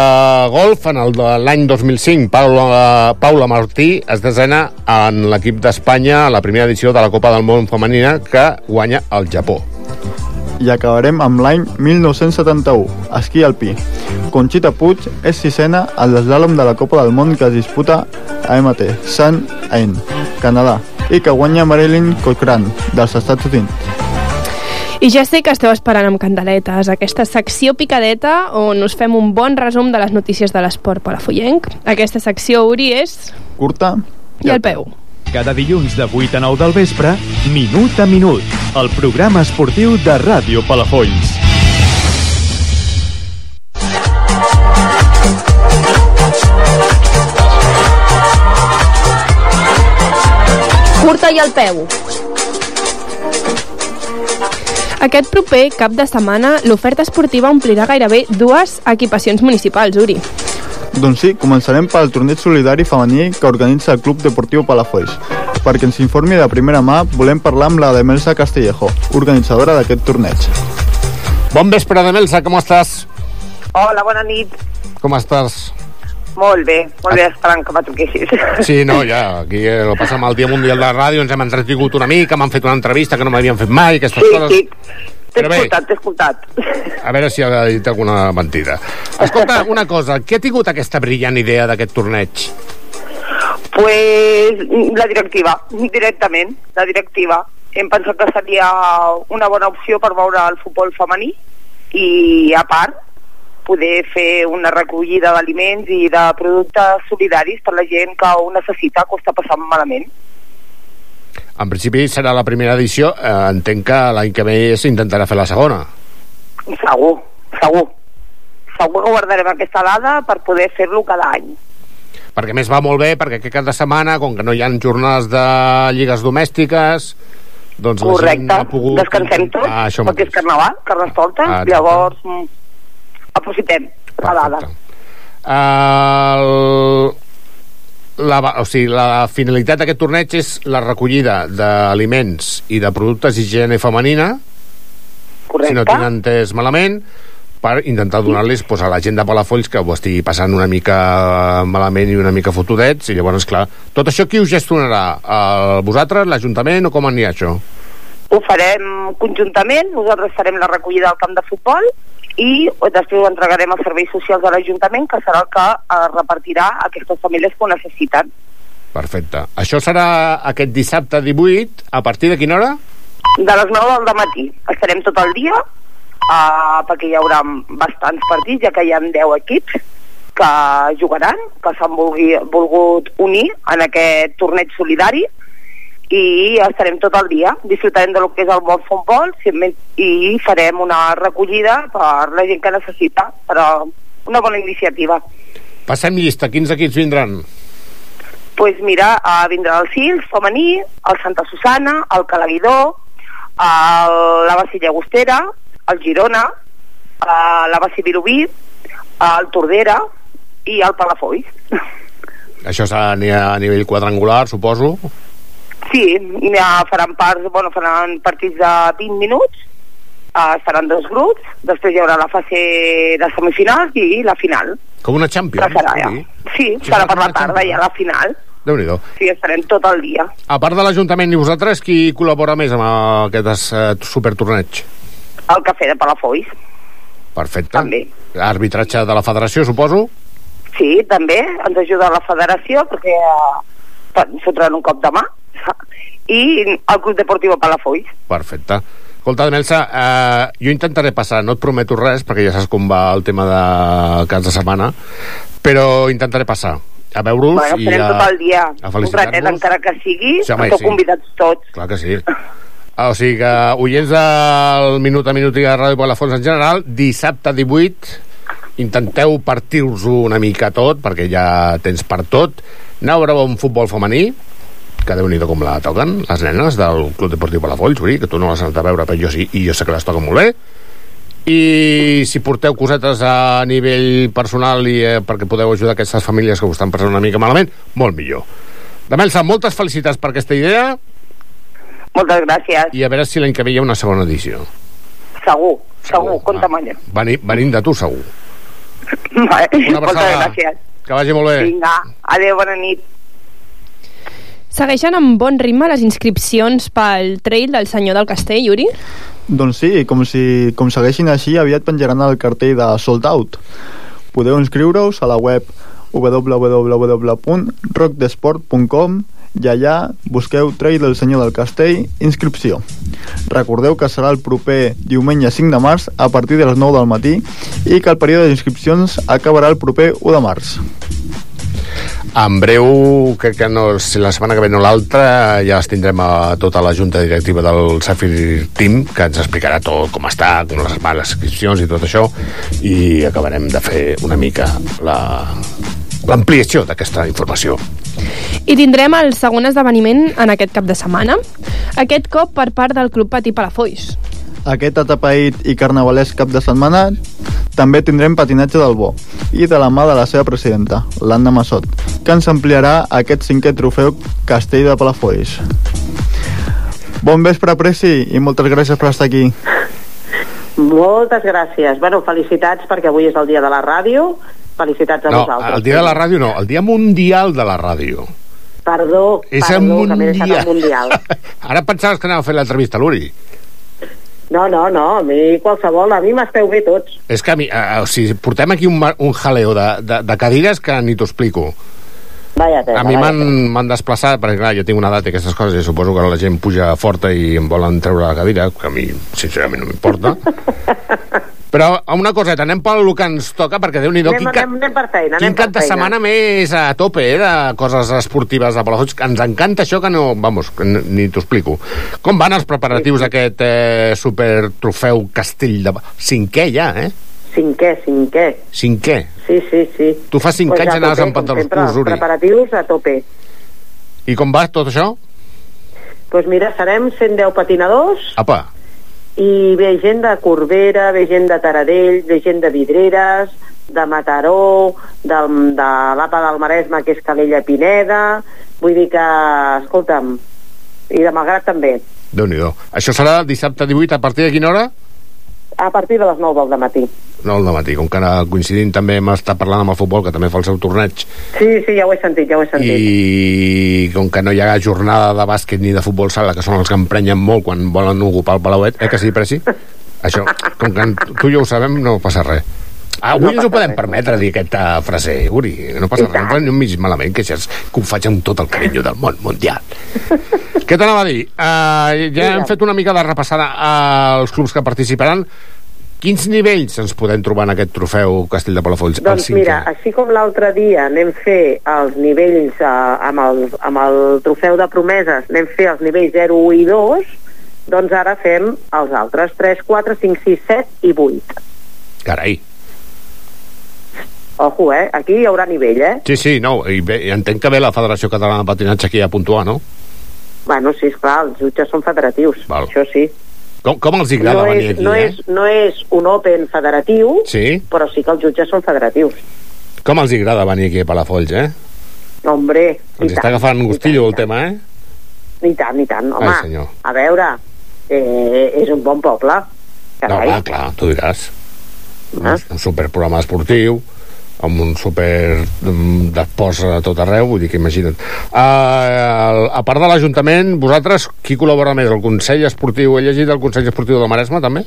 golf. En l'any 2005, Paula, Paula Martí es desena en l'equip d'Espanya a la primera edició de la Copa del Món Femenina que guanya el Japó. i acabarem amb l'any 1971, esquí alpí. Conxita Puig és sisena al deslàlom de la Copa del Món que es disputa a MT, San Ain, Canadà, i que guanya Marilyn Cochran, dels Estats Units. I ja sé que esteu esperant amb candeletes aquesta secció picadeta on us fem un bon resum de les notícies de l'esport palafollenc. Aquesta secció, Uri, és... Curta I al peu. Cada dilluns de 8 a 9 del vespre, Minut a Minut, el programa esportiu de Ràdio Palafolls. Curta i al peu. Aquest proper cap de setmana, l'oferta esportiva omplirà gairebé dues equipacions municipals, Uri. Doncs sí, començarem pel torneig solidari femení que organitza el Club Deportiu Palafolls. Perquè ens informi de primera mà, volem parlar amb la de Melsa Castellejo, organitzadora d'aquest torneig. Bon vespre, de Melsa, com estàs? Hola, bona nit. Com estàs? Molt bé, molt bé, esperant que me truquessis. Sí, no, ja, aquí eh, lo passem el Dia Mundial de la Ràdio, ens hem entretingut una mica, m'han fet una entrevista que no m'havien fet mai, aquestes Sí, coses. sí. T'he escoltat, t'he escoltat. A veure si ha dit alguna mentida. Escolta, una cosa, què ha tingut aquesta brillant idea d'aquest torneig? Pues la directiva, directament, la directiva. Hem pensat que seria una bona opció per veure el futbol femení i, a part, poder fer una recollida d'aliments i de productes solidaris per la gent que ho necessita, que ho està passant malament. En principi serà la primera edició, eh, entenc que l'any que ve s'intentarà fer la segona. Segur, segur. Segur que guardarem aquesta dada per poder fer-lo cada any. Perquè més va molt bé, perquè aquest cap de setmana, com que no hi ha jornades de lligues domèstiques, doncs la gent Correcte, ha pogut... descansem tots, Ah, perquè és carnaval, carnestoltes, Ah, llavors aprofitem la dada. El... La, o sigui, la finalitat d'aquest torneig és la recollida d'aliments i de productes d'higiene femenina Correcte. si no tinc entès malament per intentar donar-los pues, a la gent de Palafolls que ho estigui passant una mica malament i una mica fotudets i llavors, clar, tot això qui ho gestionarà? El, vosaltres, l'Ajuntament o com anirà això? Ho farem conjuntament, nosaltres farem la recollida al camp de futbol i després ho entregarem als serveis socials de l'Ajuntament, que serà el que eh, repartirà a aquestes famílies que ho necessiten. Perfecte. Això serà aquest dissabte 18, a partir de quina hora? De les 9 del matí. Estarem tot el dia, uh, perquè hi haurà bastants partits, ja que hi ha 10 equips que jugaran, que s'han volgut unir en aquest torneig solidari, i estarem tot el dia, disfrutarem de lo que és el bon futbol i farem una recollida per la gent que necessita, però una bona iniciativa. Passem llista, quins equips vindran? pues mira, uh, vindrà el Sils femení, el Santa Susana, el Calaguidor, el, la Basi Llagostera, el Girona, uh, la Basi Vilobí, el Tordera i el Palafolls. Això serà a nivell quadrangular, suposo. Sí, ja faran parts, bueno, faran partits de 20 minuts, uh, seran dos grups, després hi haurà la fase de semifinals i la final. Com una Champions. serà ja. dir. Sí, serà per la tarda ja la final. Déu-n'hi-do. Sí, estarem tot el dia. A part de l'Ajuntament i vosaltres, qui col·labora més amb aquest eh, supertorneig? El cafè de Palafolls. Perfecte. També. Arbitratge de la federació, suposo? Sí, també ens ajuda la federació perquè eh, fotran un cop de mà i el Club Deportiu Palafolls. Perfecte. Escolta, Melsa, eh, jo intentaré passar, no et prometo res, perquè ja saps com va el tema de cas de setmana, però intentaré passar a veure-us Bueno, i a, tot el dia, a un ratet, felicitar-vos. encara que sigui, Sí, home, sí. convidats tots. Clar que sí. O sigui que, oients del Minut a Minut i de Ràdio Palafolls en general, dissabte 18, intenteu partir-vos una mica tot, perquè ja tens per tot. Aneu a veure un futbol femení, que déu nhi com la toquen, les nenes del Club Deportiu Palafolls, vull dir, que tu no les has a veure, però jo sí, i jo sé que les toquen molt bé. I si porteu cosetes a nivell personal i eh, perquè podeu ajudar aquestes famílies que ho estan passant una mica malament, molt millor. Damelsa, moltes felicitats per aquesta idea Moltes gràcies. i a veure si l'any que ve hi ha una segona edició. Segur, segur, compta amb allò. Venint, venint de tu, segur. Vale, Una Moltes abraçada. gràcies. Que vagi molt bé. Vinga, adéu, bona nit. Segueixen amb bon ritme les inscripcions pel trail del Senyor del Castell, Yuri? Doncs sí, com, si, com segueixin així, aviat penjaran el cartell de Sold Out. Podeu inscriure-us a la web www.rockdesport.com i allà busqueu Trail del Senyor del Castell, inscripció. Recordeu que serà el proper diumenge 5 de març a partir de les 9 del matí i que el període d'inscripcions acabarà el proper 1 de març. En breu, crec que no, si la setmana que ve no l'altra, ja es tindrem a tota la junta directiva del Safir Team, que ens explicarà tot, com està, com les, les inscripcions i tot això, i acabarem de fer una mica la l'ampliació d'aquesta informació. I tindrem el segon esdeveniment en aquest cap de setmana, aquest cop per part del Club Patí Palafolls. Aquest atapeït i carnavalesc cap de setmana també tindrem patinatge del bo i de la mà de la seva presidenta, l'Anna Massot, que ens ampliarà aquest cinquè trofeu Castell de Palafolls. Bon vespre, Preci, i moltes gràcies per estar aquí. Moltes gràcies. Bueno, felicitats perquè avui és el dia de la ràdio. Felicitats a No, vosaltres. el dia de la ràdio no, el dia mundial de la ràdio. Perdó, És perdó, el que m'he deixat mundial. el mundial. Ara pensaves que anava a fer l'entrevista a l'Uri. No, no, no, a mi qualsevol, a mi m'esteu bé tots. És que a mi, eh, o sigui, portem aquí un, un jaleo de, de, de cadires que ni t'ho explico. Vaya tela, A mi m'han desplaçat, perquè clar, jo tinc una data i aquestes coses, i suposo que la gent puja forta i em volen treure la cadira, que a mi, sincerament, no m'importa. Però una coseta, anem pel que ens toca, perquè Déu-n'hi-do, Anem, quin, anem, anem per feina, quin cap de setmana més a tope, eh, de coses esportives de Palafolls. Ens encanta això que no... Vamos, ni t'ho explico. Com van els preparatius d'aquest eh, super trofeu Castell de... Cinquè ja, eh? Cinquè, cinquè. Cinquè. Sí, sí, sí. Tu fa cinc Pues anys anaves amb pantalons curts, Uri. Preparatius a tope. I com va tot això? Doncs pues mira, serem 110 patinadors Apa, i ve gent de Corbera, ve gent de Taradell, ve gent de Vidreres, de Mataró, del, de l'APA del Maresme, que és Calella Pineda, vull dir que, escolta'm, i de Malgrat també, déu nhi Això serà dissabte 18 a partir de quina hora? a partir de les 9 del matí. No, al matí, com que ara coincidint també amb estar parlant amb el futbol, que també fa el seu torneig, Sí, sí, ja ho he sentit, ja ho he sentit. i com que no hi ha jornada de bàsquet ni de futbol sala, que són els que emprenyen molt quan volen ocupar el Palauet, eh, que sí, Preci? Això, com que tu i jo ho sabem, no passa res. Ah, avui No ens ho podem res. permetre dir aquesta frase, Uri. No passa res, no un mig malament, que, és, que ho faig amb tot el carinyo del món mundial. Què t'anava a dir? Uh, ja hem fet una mica de repassada als clubs que participaran. Quins nivells ens podem trobar en aquest trofeu Castell de Palafolls? Doncs mira, així com l'altre dia anem fer els nivells eh, amb, el, amb el trofeu de promeses, anem fer els nivells 0, 1 i 2, doncs ara fem els altres 3, 4, 5, 6, 7 i 8. Carai. Ojo, eh? Aquí hi haurà nivell, eh? Sí, sí, no, i bé, entenc que ve la Federació Catalana de Patinatge aquí a puntuar, no? Bueno, sí, esclar, els jutges són federatius, Val. això sí. Com, com els agrada no venir és, aquí, no, eh? és, no és un open federatiu, Sí? però sí que els jutges són federatius. Com els agrada venir aquí a Palafolls, eh? Hombre, Els està agafant gustillo el tema, eh? i tant, i tant. Home, Ai, senyor. a veure, eh, és un bon poble. No, Carai. va, clar, tu diràs. Ah. Un, un superprograma esportiu, amb un super mm, d'esports a tot arreu, vull dir que imagina't. Uh, a part de l'Ajuntament, vosaltres, qui col·labora més? El Consell Esportiu? He llegit el Consell Esportiu del Maresme, també?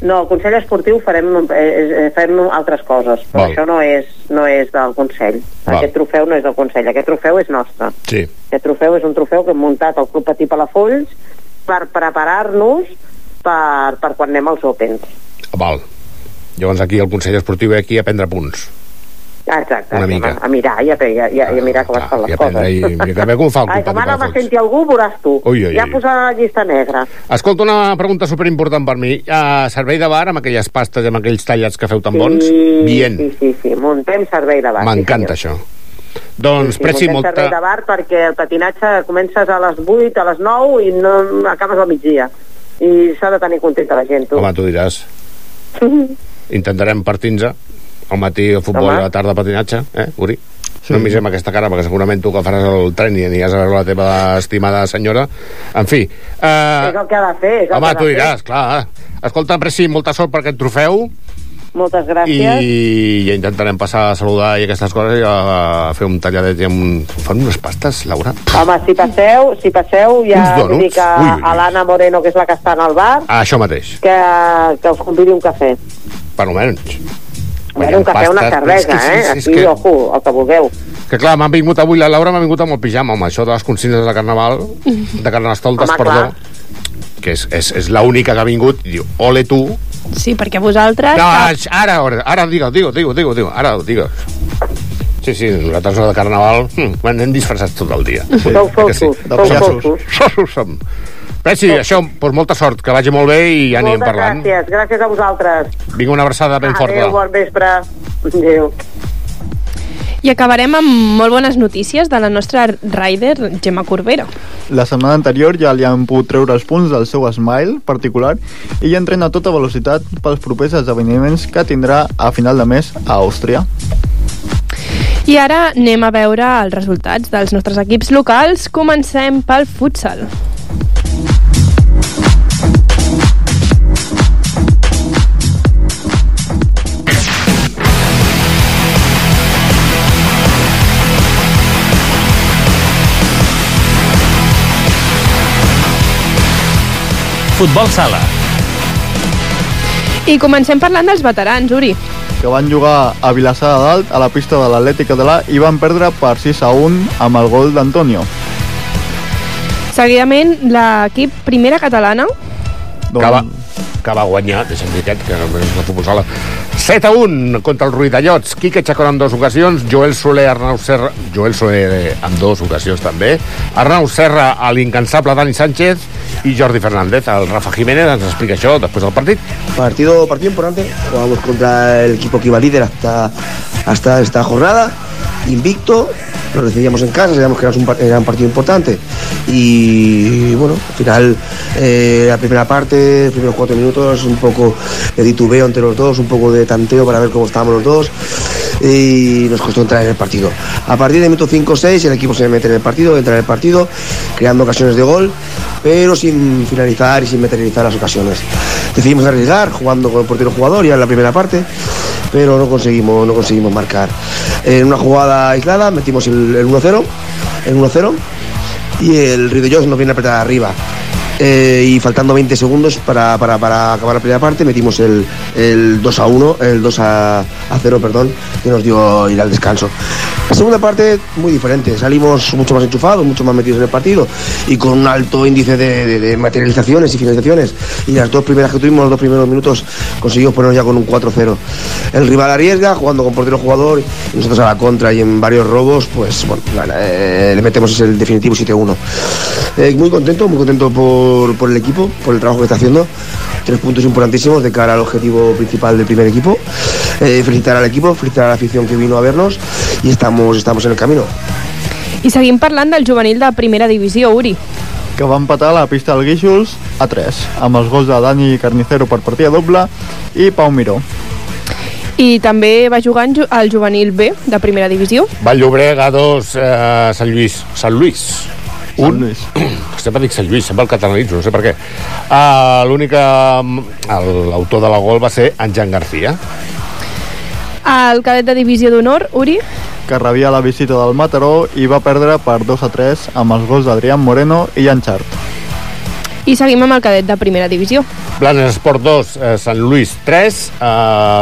No, el Consell Esportiu farem, eh, eh, farem altres coses, però Val. això no és, no és del Consell. Val. Aquest trofeu no és del Consell, aquest trofeu és nostre. Sí. Aquest trofeu és un trofeu que hem muntat al Club Patí Palafolls per preparar-nos per, per quan anem als Opens. Val. Llavors aquí el Consell Esportiu ve aquí a prendre punts. Exacte, Una a, mica. a mirar i a, i a, i a, i a mirar com es fan I les a prendre coses. i mira, que bé com fa el Ai, com ara me senti algú, veuràs tu. Ui, ui, ja ui. posarà la llista negra. Escolta, una pregunta superimportant per mi. Uh, servei de bar amb aquelles pastes i amb aquells tallats que feu tan bons? Sí, Bien. sí, sí, sí, muntem servei de bar. sí, M'encanta això. Doncs, Sí, Preci, muntem molta... servei de bar perquè el patinatge comences a les 8, a les 9 i no acabes al migdia. I s'ha de tenir contenta la gent, tu. Home, tu diràs. Intentarem partir-nos al matí el futbol Home. i a la tarda patinatge, eh, Uri? Sí. No em mirem aquesta cara, perquè segurament tu que faràs el tren i aniràs a veure la teva estimada senyora. En fi. Eh, És el que ha de fer. Home, tu de diràs, clar. Escolta, Preci, molta sort per aquest trofeu Moltes gràcies. i ja intentarem passar a saludar i aquestes coses i a, a fer un talladet i un... Fan unes pastes, Laura? Home, si passeu, si passeu, ja vull dir que Ui, ui, ui. a l'Anna Moreno, que és la que està en el bar, Ah, això mateix, que, que us convidi un cafè. per almenys. Bueno, un cafè una cervesa, és que eh? sí, sí, és Aquí, que- ojo, el que vulgueu. Que clar, m'han vingut avui, la Laura m'ha vingut amb el pijama, home, això de les consignes de carnaval, de carnestoltes, Home, perdó, clar. que és, és, és l'única que ha vingut, i diu, ole tu, Sí, perquè vosaltres... no, ara, ara, ara, digue, digue, digue, digue, digue, ara, digue. Sí, sí, nosaltres de carnaval hm, anem disfressats tot el dia. Sou Eh que sí? sou fossos. Fossos som. Bé, sí, això, doncs molta sort, que vagi molt bé i ja anirem Moltes parlant. gràcies, gràcies a vosaltres. Vinga, una abraçada ben Adéu, forta. bon vespre. Adéu. I acabarem amb molt bones notícies de la nostra rider Gemma Corbera. La setmana anterior ja li han pogut treure els punts del seu Smile particular i ja entrena a tota velocitat pels propers esdeveniments que tindrà a final de mes a Àustria. I ara anem a veure els resultats dels nostres equips locals. Comencem pel futsal. Futbol sala. I comencem parlant dels veterans, Uri. que van jugar a Vilassar de Dalt a la pista de l'Atlètic Català i van perdre per 6 a 1 amb el gol d'Antonio. Seguidament, l'equip Primera Catalana Que va, que va guanyar, deixa'm dir aquest, que és la futbol sala, 7 a 1 contra el Ruidellots. Quique Chacón en dues ocasions, Joel Soler, Arnau Serra, Joel Soler en dues ocasions també, Arnau Serra a l'incansable Dani Sánchez i Jordi Fernández. El Rafa Jiménez ens explica això després del partit. Partido, partido importante. Jugamos contra el equipo que iba líder hasta, hasta esta jornada. Invicto. Lo recibíamos en casa, sabíamos que era un, era partido importante. Y bueno, al final, eh, la primera parte, los primeros cuatro minutos, un poco de titubeo entre los dos, un poco de tanteo para ver cómo estábamos los dos. Y nos costó entrar en el partido. A partir del minuto 5 o 6, el equipo se mete en el partido, entra en el partido, creando ocasiones de gol, pero sin finalizar y sin materializar las ocasiones. Decidimos arriesgar jugando con el portero jugador ya en la primera parte, pero no conseguimos, no conseguimos marcar. En una jugada aislada metimos el, el 1-0, el 1-0 y el Ridellos nos viene a apretar arriba. Eh, y faltando 20 segundos para, para, para acabar la primera parte metimos el, el 2 a 1, el 2 a, a 0, perdón, que nos dio ir al descanso. Segunda parte muy diferente, salimos mucho más enchufados, mucho más metidos en el partido y con un alto índice de, materializaciones y finalizaciones. Y las dos primeras que tuvimos, los dos primeros minutos, conseguimos ponernos ya con un 4-0. El rival arriesga, jugando con portero jugador, y nosotros a la contra y en varios robos, pues bueno, eh, le metemos ese definitivo 7-1. Eh, muy contento, muy contento por, por el equipo, por el trabajo que está haciendo. Tres puntos importantísimos de cara al objetivo principal del primer equipo. Eh, felicitar al equipo, felicitar a la afición que vino a vernos y estamos, estamos en el camino. I seguim parlant del juvenil de primera divisió, Uri. que va empatar la pista del Guíxols a 3, amb els gols de Dani Carnicero per partida doble i Pau Miró. I també va jugar al juvenil B de primera divisió. Vall d'Obrega 2, eh, Sant Lluís. Sant Lluís. Un. Lluís. Sempre dic Sant Lluís, sempre el catalanitzo, no sé per què. Uh, L'únic... L'autor de la gol va ser en Jan García. El cadet de divisió d'honor, Uri, que rebia la visita del Mataró i va perdre per 2 a 3 amb els gols d'Adrián Moreno i Jan Chart. i seguim amb el cadet de primera divisió. Blanes Esport 2, eh, Sant Lluís 3, eh,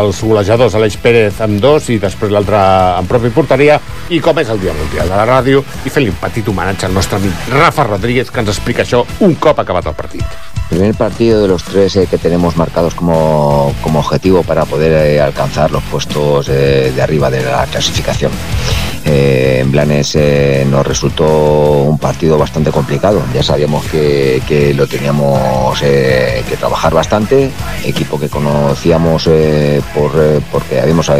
els golejadors Aleix Pérez amb 2 i després l'altre en propi porteria i com és el dia mundial de la ràdio i fent-li un petit homenatge al nostre amic Rafa Rodríguez que ens explica això un cop acabat el partit. Primer partido de los tres eh, que tenemos marcados como, como objetivo para poder eh, alcanzar los puestos eh, de arriba de la clasificación. En Blanes nos resultó un partido bastante complicado. Ya sabíamos que, que lo teníamos que trabajar bastante. Equipo que conocíamos por, porque habíamos,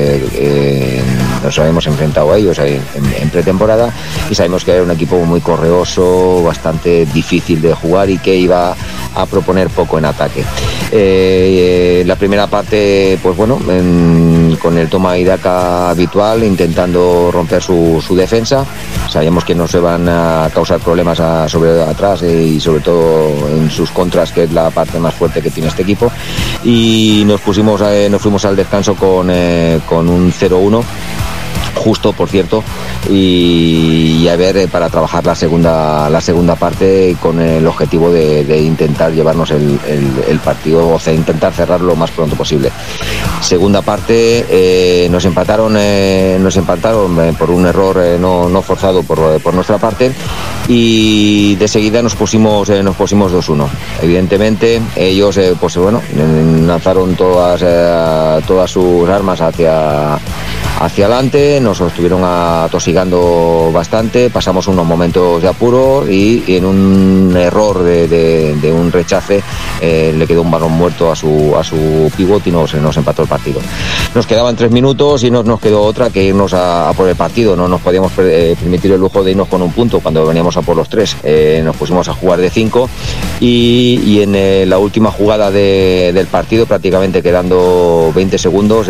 nos habíamos enfrentado a ellos en pretemporada y sabemos que era un equipo muy correoso, bastante difícil de jugar y que iba a proponer poco en ataque. Eh, la primera parte, pues bueno, en- con el toma y daca habitual, intentando romper su, defensa. Sabíamos que nos iban a causar problemas a- sobre atrás eh, y sobre todo en sus contras, que es la parte más fuerte que tiene este equipo. Y nos pusimos, eh, nos fuimos al descanso con, con un 0-1 justo por cierto y, y a ver eh, para trabajar la segunda la segunda parte con el objetivo de, intentar llevarnos el, partido o sea, intentar cerrarlo lo más pronto posible. Segunda parte eh, nos empataron eh, nos empataron por un error no, no forzado por, por nuestra parte y de seguida nos pusimos nos pusimos 2-1 evidentemente ellos pues bueno lanzaron todas todas sus armas hacia hacia adelante, nos estuvieron atosigando bastante, pasamos unos momentos de apuro y, en un error de, un rechace eh, le quedó un balón muerto a su, a su pivot y nos, nos empató el partido. Nos quedaban tres minutos y no nos quedó otra que irnos a, por el partido, no nos podíamos eh, permitir el lujo de irnos con un punto cuando veníamos a por los tres, Eh, nos pusimos a jugar de cinco y, en la última jugada de- del partido, prácticamente quedando 20 segundos,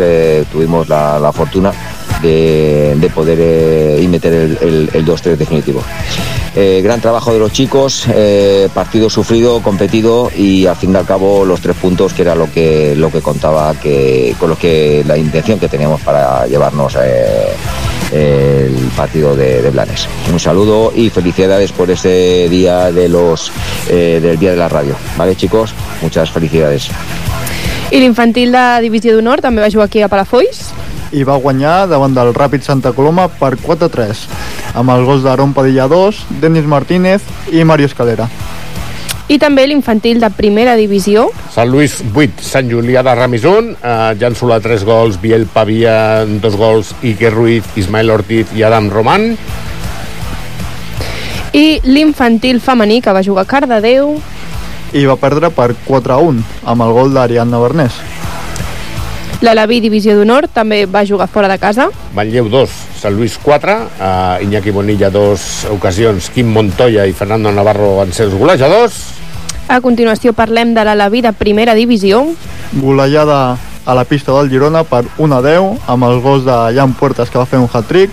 tuvimos la fortuna de, de poder eh, y meter el, el- el 2-3 definitivo. Eh, gran trabajo de los chicos, eh, partido sufrido, competido y al fin y al cabo los tres puntos que era lo que lo que contaba que con lo que la intención que teníamos para llevarnos el partido de, Blanes. Un saludo y felicidades por este día de los del día de la radio. Vale chicos, muchas felicidades. I l'infantil de divisió d'honor també va jugar aquí a Palafolls. I va guanyar davant del Ràpid Santa Coloma per 4-3, amb els gols d'Aaron Padilla 2, Denis Martínez i Mario Escalera. I també l'infantil de primera divisió, Sant Lluís 8, Sant Julià de Ramis 1, eh, Jan Solà 3 gols, Biel Pavia 2 gols, Iker Ruiz, Ismael Ortiz i Adam Roman. i l'infantil femení que va jugar a Cardedeu, I va perdre per 4 a 1 amb el gol d'Ariadna Bernés. l'Alaví Divisió d'Honor també va jugar fora de casa, Manlleu 2, Sant Lluís 4, eh, Iñaki Bonilla 2 ocasions, Quim Montoya i Fernando Navarro van ser els golejadors. a continuació parlem de l'Alaví de primera divisió, Golejada a la pista del Girona per 1 a 10 amb els gols de Jan Puertas que va fer un hat-trick,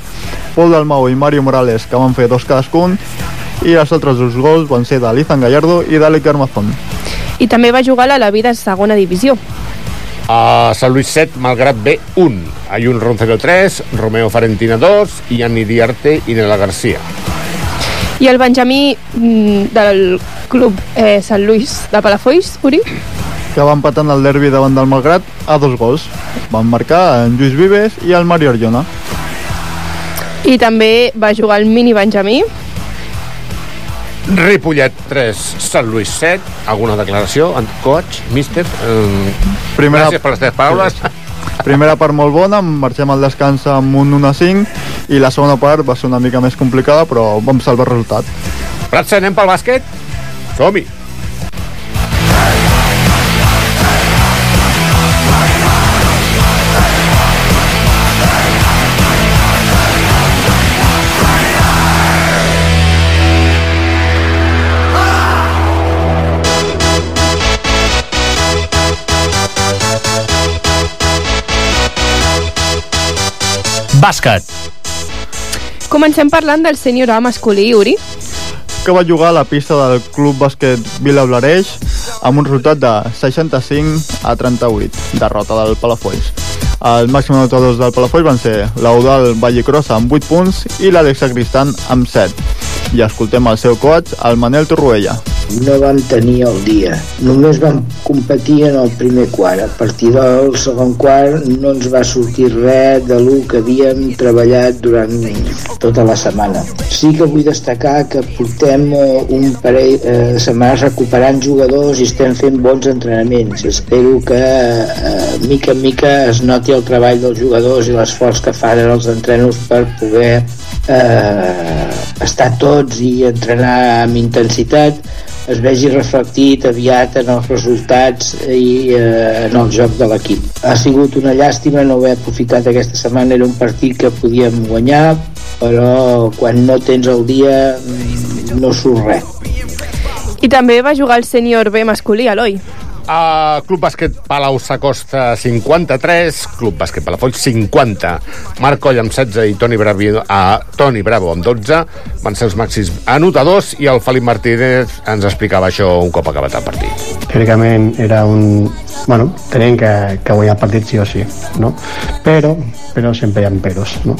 Pol Dalmau i Mario Morales que van fer dos cadascun i els altres dos gols van ser d'Alizan Gallardo i d'Alec Armazón. i també va jugar l'Alaví de segona divisió. A Sant Lluís 7, Malgrat B 1, Ayun Roncero 3, Romeo Farentina 2 i Anni Diarte i Nela Garcia. I el Benjamí mm, del club eh, Sant Lluís de Palafolls, Uri, que va empatant el derbi davant del Malgrat a dos gols. Van marcar en Lluís Vives i el Mario Arjona. i també va jugar el mini Benjamí, Ripollet 3, Sant Lluís 7. Alguna declaració? En coach, míster? Eh, Primera- Gràcies per les teves paraules. Primera part molt bona, marxem al descans amb un 1 a 5 i la segona part va ser una mica més complicada però vam salvar el resultat. Pratsa, anem pel bàsquet? Som-hi! Bàsquet. Comencem parlant del sènior A masculí, Uri. que va jugar a la pista del Club Bàsquet Vila Blareix amb un resultat de 65 a 38, derrota del Palafolls. Els màxims anotadors del Palafolls van ser l'Eudal Vallecrosa amb 8 punts i l'Alexa Cristan amb 7. I escoltem el seu coach, el Manel Torroella. No vam tenir el dia. Només vam competir en el primer quart. A partir del segon quart no ens va sortir res de lo que havíem treballat durant tota la setmana. Sí que vull destacar que portem eh, un parell eh, de setmanes recuperant jugadors i estem fent bons entrenaments. Espero que eh, mica en mica es noti el treball dels jugadors i l'esforç que fan en els entrenos per poder eh, estar tots i entrenar amb intensitat es vegi reflectit aviat en els resultats i eh, en el joc de l'equip. Ha sigut una llàstima no haver aprofitat aquesta setmana, era un partit que podíem guanyar, però quan no tens el dia mm, no surt res. I també va jugar el sènior B masculí, Eloi. A Club Bàsquet Palau s'acosta 53, Club Bàsquet Palafolls 50, Marc Coll amb 16 i Toni, Bravi, a Toni Bravo amb 12 van ser els màxims anotadors i el Felip Martínez ens explicava això un cop acabat el partit. teòricament era un... Bueno, tenien que, que guanyar el partit sí o sí, no? Però, però sempre hi ha peros, no?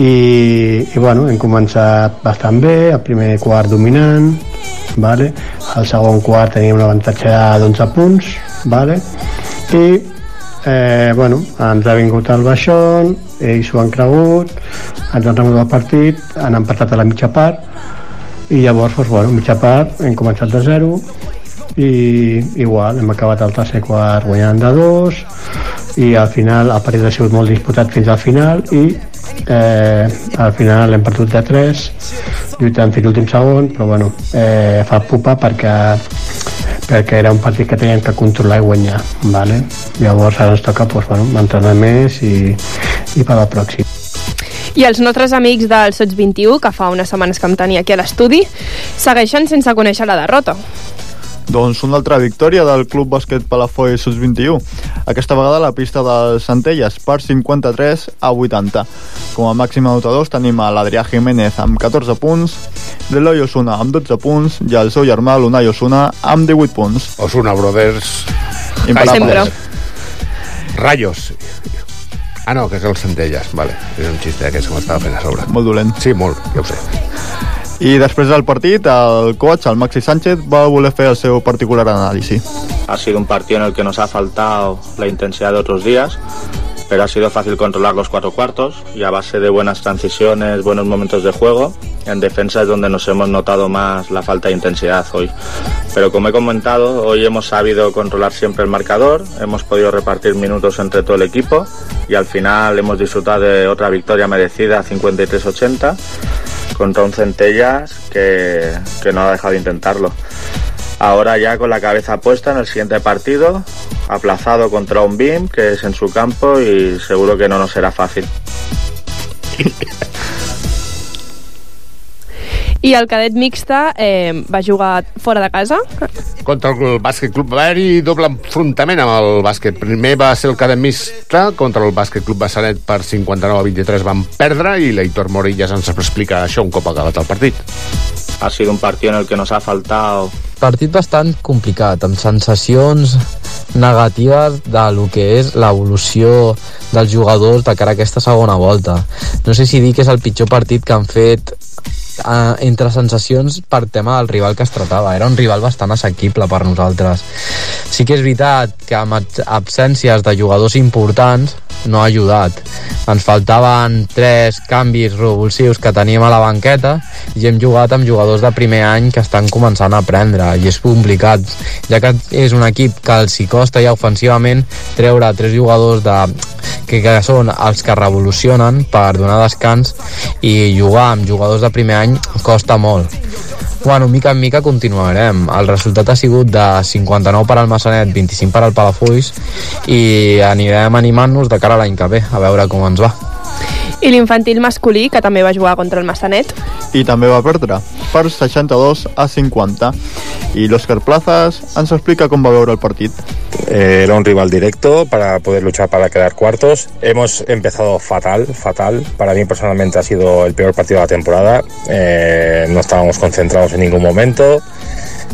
I, i bueno, hem començat bastant bé, el primer quart dominant, vale? el segon quart teníem un avantatge d'11 punts, vale? i eh, bueno, ens ha vingut el baixón, ells s'ho han cregut, ens han remuntat el partit, han empatat a la mitja part, i llavors, doncs, bueno, mitja part, hem començat de zero, i igual, hem acabat el tercer quart guanyant de dos i al final el partit ha sigut molt disputat fins al final i eh, al final hem perdut de 3 lluitant fins l'últim segon però bueno, eh, fa pupa perquè perquè era un partit que teníem que controlar i guanyar vale? llavors ara ens toca pues, bueno, entrenar més i, i per al pròxim I els nostres amics del Sots 21, que fa unes setmanes que em tenia aquí a l'estudi, segueixen sense conèixer la derrota. Doncs una altra victòria del Club Bàsquet Palafolls Sus 21. Aquesta vegada a la pista del Centelles per 53 a 80. Com a màxim anotadors tenim a l'Adrià Jiménez amb 14 punts, l'Eloi Osuna amb 12 punts i el seu germà l'Unai Osuna amb 18 punts. Osuna Brothers. Imparables. Rayos. Ah, no, que és el Centelles, vale. És un xiste que m'estava fent a sobre. Molt dolent. Sí, molt, ja ho sé. I després del partit, el coach, el Maxi Sánchez, va voler fer el seu particular anàlisi. Ha sido un partido en el que nos ha faltado la intensidad de otros días. pero ha sido fácil controlar los cuatro cuartos y a base de buenas transiciones, buenos momentos de juego, en defensa es donde nos hemos notado más la falta de intensidad hoy. Pero como he comentado, hoy hemos sabido controlar siempre el marcador, hemos podido repartir minutos entre todo el equipo y al final hemos disfrutado de otra victoria merecida 53-80 contra un Centellas que, que no ha dejado de intentarlo. Ahora ya con la cabeza puesta en el siguiente partido, aplazado contra un BIM, que es en su campo y seguro que no nos será fácil. I el cadet mixta eh, va jugar fora de casa. Contra el bàsquet club va haver-hi doble enfrontament amb el bàsquet. Primer va ser el cadet mixta contra el bàsquet club Bassanet per 59 a 23 van perdre i l'Aitor Morillas ens explica això un cop acabat el partit. Ha sido un partido en el que nos ha faltado partit bastant complicat, amb sensacions negatives de lo que és l'evolució dels jugadors de cara a aquesta segona volta. No sé si dir que és el pitjor partit que han fet eh, entre sensacions per tema del rival que es tratava. Era un rival bastant assequible per nosaltres. Sí que és veritat que amb absències de jugadors importants no ha ajudat. Ens faltaven tres canvis revulsius que teníem a la banqueta i hem jugat amb jugadors de primer any que estan començant a aprendre i és complicat, ja que és un equip que els hi costa ja ofensivament treure tres jugadors de, que, que són els que revolucionen per donar descans i jugar amb jugadors de primer any costa molt bueno, mica en mica continuarem. El resultat ha sigut de 59 per al Massanet, 25 per al Palafolls i anirem animant-nos de cara a l'any que ve, a veure com ens va. I l'infantil masculí, que també va jugar contra el Massanet. I també va perdre, per 62 a 50. Y l'Òscar Plazas ens explica com va veure el partit. Eh, era un rival directo para poder luchar para quedar cuartos. Hemos empezado fatal, fatal. Para mí personalmente ha sido el peor partido de la temporada. Eh, no estábamos concentrados en ningún momento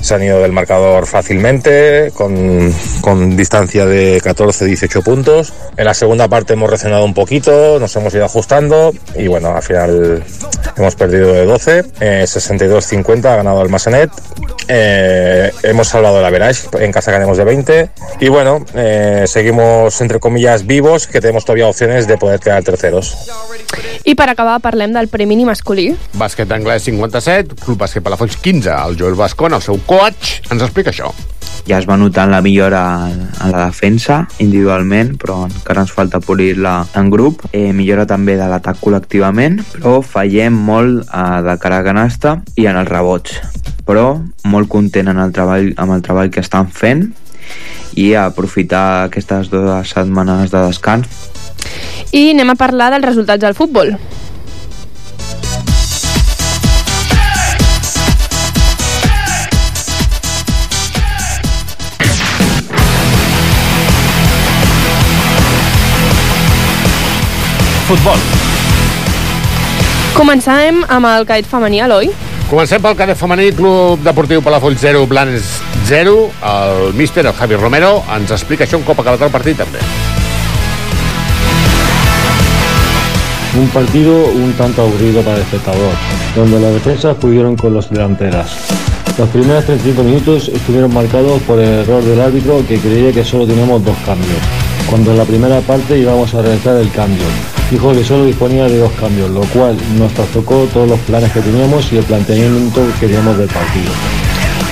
se han ido del marcador fácilmente, con, con distancia de 14-18 puntos. En la segunda parte hemos reaccionado un poquito, nos hemos ido ajustando y bueno, al final hemos perdido de 12, eh, 62-50 ha ganado el Massanet. Eh, hemos salvado la Verage, en casa ganemos de 20 y bueno, eh, seguimos entre comillas vivos, que tenemos todavía opciones de poder quedar terceros. I per acabar parlem del premi masculí. Bàsquet anglès 57, Club Bàsquet Palafolls 15, el Joel Bascón, el seu coach, ens explica això. Ja es va notant la millora en la defensa individualment, però encara ens falta polir-la en grup. Eh, millora també de l'atac col·lectivament, però fallem molt eh, de cara a canasta i en els rebots. Però molt content en el treball, amb el treball que estan fent i aprofitar aquestes dues setmanes de descans i anem a parlar dels resultats del futbol. Futbol. Començarem amb el cadet femení, Eloi. Comencem pel cadet femení, Club Deportiu Palafolls 0, Blanes 0. El míster, el Javi Romero, ens explica això un cop acabat el partit, també. Un partido un tanto aburrido para el espectador, donde las defensas pudieron con los delanteras. Los primeros 35 minutos estuvieron marcados por el error del árbitro que creía que solo teníamos dos cambios, cuando en la primera parte íbamos a realizar el cambio. Dijo que solo disponía de dos cambios, lo cual nos trastocó todos los planes que teníamos y el planteamiento que queríamos del partido.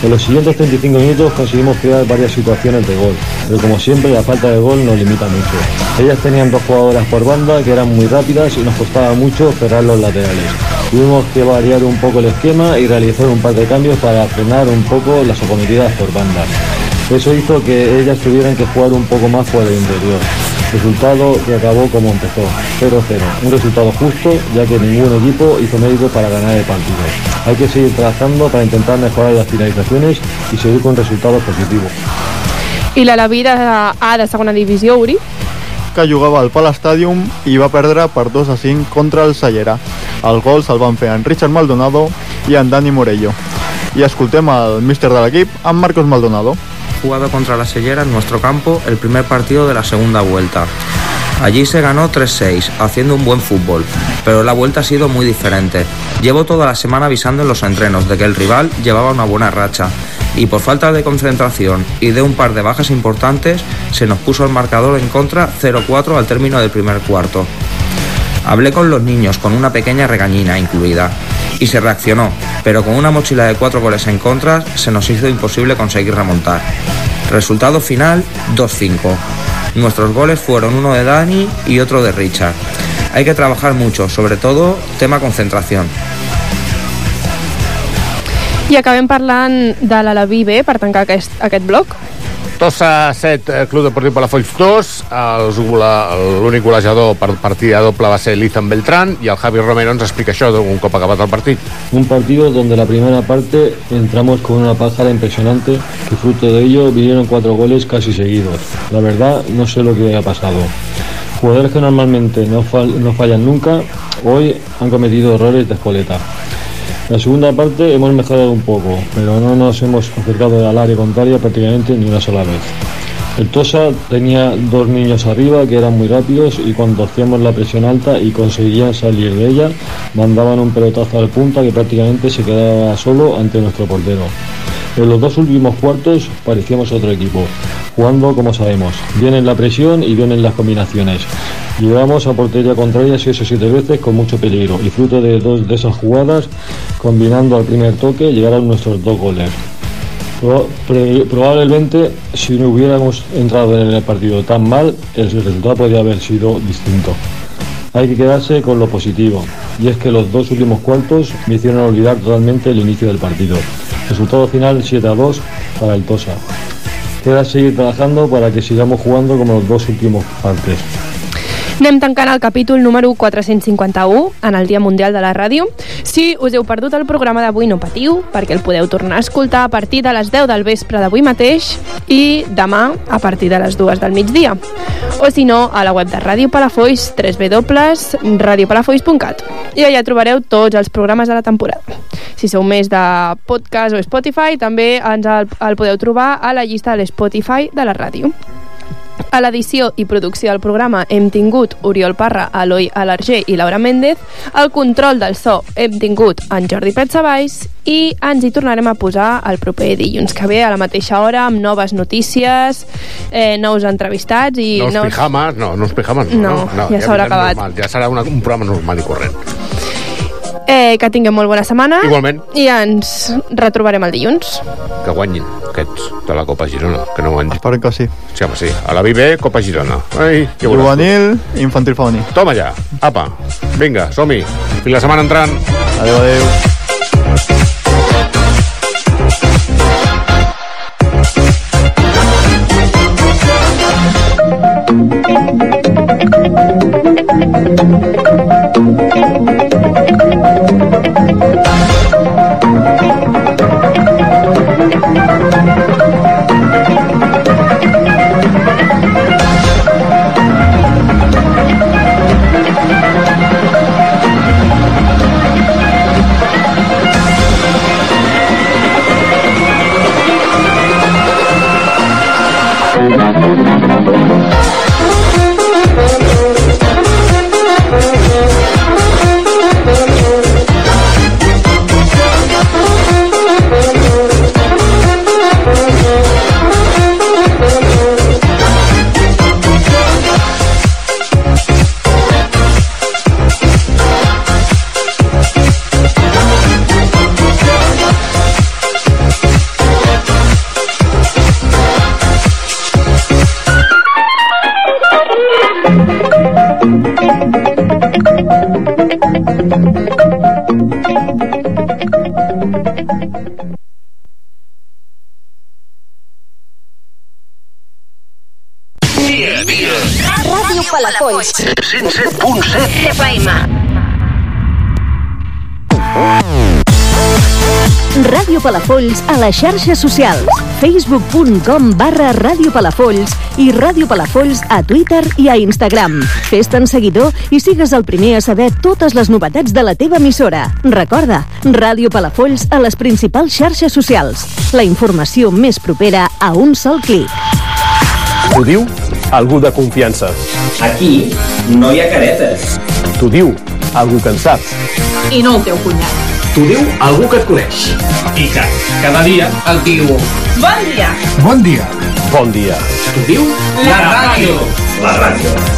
En los siguientes 35 minutos conseguimos crear varias situaciones de gol, pero como siempre la falta de gol nos limita mucho. Ellas tenían dos jugadoras por banda que eran muy rápidas y nos costaba mucho cerrar los laterales. Tuvimos que variar un poco el esquema y realizar un par de cambios para frenar un poco las acometidas por banda. Eso hizo que ellas tuvieran que jugar un poco más por el interior. Resultado que acabó como empezó, 0-0. Un resultado justo, ya que ningún equipo hizo mérito para ganar el partido. Hay que seguir trabajando para intentar mejorar las finalizaciones y seguir con resultados positivos. I l'Alaví de A de segona divisió, Uri? que jugava al Pal Stadium i va perdre per 2 a 5 contra el Sallera. El gol se'l van fer en Richard Maldonado i en Dani Morello. I escoltem el míster de l'equip, en Marcos Maldonado. Jugado contra la Sellera en nuestro campo el primer partido de la segunda vuelta. Allí se ganó 3-6, haciendo un buen fútbol, pero la vuelta ha sido muy diferente. Llevo toda la semana avisando en los entrenos de que el rival llevaba una buena racha y por falta de concentración y de un par de bajas importantes se nos puso el marcador en contra 0-4 al término del primer cuarto. Hablé con los niños con una pequeña regañina incluida y se reaccionó, pero con una mochila de cuatro goles en contra se nos hizo imposible conseguir remontar. Resultado final 2-5. Nuestros goles fueron uno de Dani y otro de Richard. Hay que trabajar mucho, sobre todo tema concentración. I acabem parlant de l'Alaví B per tancar aquest, aquest bloc. Tossa 7, eh, Club Deportiu Palafolls 2, els gola- l'únic golejador per partida doble va ser l'Ethan Beltrán i el Javi Romero ens explica això un cop acabat el partit. Un partido donde la primera parte entramos con una pájara impresionante que fruto de ello vinieron cuatro goles casi seguidos. La verdad no sé lo que ha pasado. Jugadores que normalmente no, fal- no fallan nunca, hoy han cometido errores de espoleta. La segunda parte hemos mejorado un poco, pero no nos hemos acercado al área contraria prácticamente ni una sola vez. El Tosa tenía dos niños arriba que eran muy rápidos y cuando hacíamos la presión alta y conseguían salir de ella, mandaban un pelotazo al punta que prácticamente se quedaba solo ante nuestro portero. En los dos últimos cuartos parecíamos otro equipo, jugando como sabemos, bien en la presión y bien en las combinaciones. Llegamos a portería contraria 6 o 7 veces con mucho peligro y fruto de dos de esas jugadas, combinando al primer toque, llegaron nuestros dos goles. Probablemente si no hubiéramos entrado en el partido tan mal, el resultado podría haber sido distinto. Hay que quedarse con lo positivo, y es que los dos últimos cuartos me hicieron olvidar totalmente el inicio del partido. Resultado final 7 a 2 para el Tosa. Queda seguir trabajando para que sigamos jugando como los dos últimos partes. Anem tancant el capítol número 451 en el Dia Mundial de la Ràdio. Si us heu perdut el programa d'avui, no patiu, perquè el podeu tornar a escoltar a partir de les 10 del vespre d'avui mateix i demà a partir de les 2 del migdia. O si no, a la web de Ràdio Palafolls, www.radiopalafolls.cat. I allà trobareu tots els programes de la temporada. Si sou més de podcast o Spotify, també ens el, el podeu trobar a la llista de l'Spotify de la ràdio. A l'edició i producció del programa hem tingut Oriol Parra, Eloi Alarger i Laura Méndez. Al control del so hem tingut en Jordi Petsabais i ens hi tornarem a posar el proper dilluns que ve a la mateixa hora amb noves notícies, eh, nous entrevistats i No els nous... pijamas, no, no els pijamas, no. No, ja s'haurà vindrà acabat. Normal, ja serà una, un programa normal i corrent. Eh, que tinguem molt bona setmana Igualment. i ens retrobarem el dilluns. Que guanyin aquests de la Copa Girona, que no guanyin. Espero que sí. Sí, home, sí. A la Vive, Copa Girona. Ai, veuràs. Juvenil, infantil femení. Toma ja, apa. Vinga, som-hi. Fins la setmana entrant. Adéu, adéu. Les xarxes socials. facebook.com barra Ràdio Palafolls i Ràdio Palafolls a Twitter i a Instagram. Fes-te'n seguidor i sigues el primer a saber totes les novetats de la teva emissora. Recorda, Ràdio Palafolls a les principals xarxes socials. La informació més propera a un sol clic. T'ho diu algú de confiança. Aquí no hi ha caretes. T'ho diu algú que en saps. I no el teu cunyat. T'ho diu algú que et coneix. I que cada dia et diu... Bon dia! Bon dia. Bon dia. T'ho diu La ràdio. La ràdio.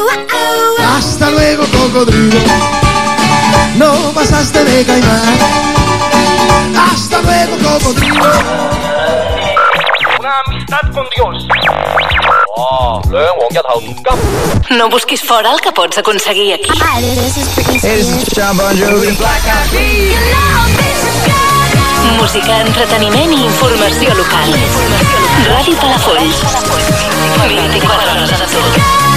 Hasta luego, cocodrilo. No pasaste de caimán. Hasta luego, cocodrilo. Una amistad con Dios. Oh, No busquis fora el que pots aconseguir aquí. Música, entreteniment i informació local. Ràdio Palafolls. 24 hores a tu.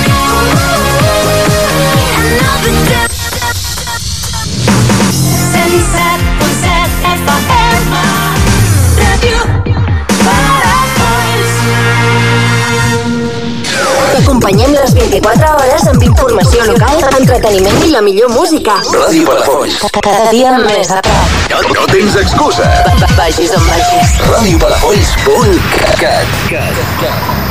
T'acompanyem les 24 hores amb informació local, entreteniment i la millor música. Ràdio Palafolls. Cada dia més a prop. No, no tens excusa. Vagis on vagis. Radiopalafolls.cat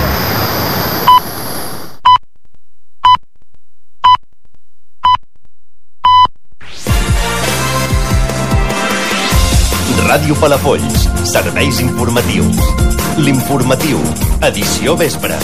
Ràdio Palafolls, serveis informatius. L'informatiu, edició vespre.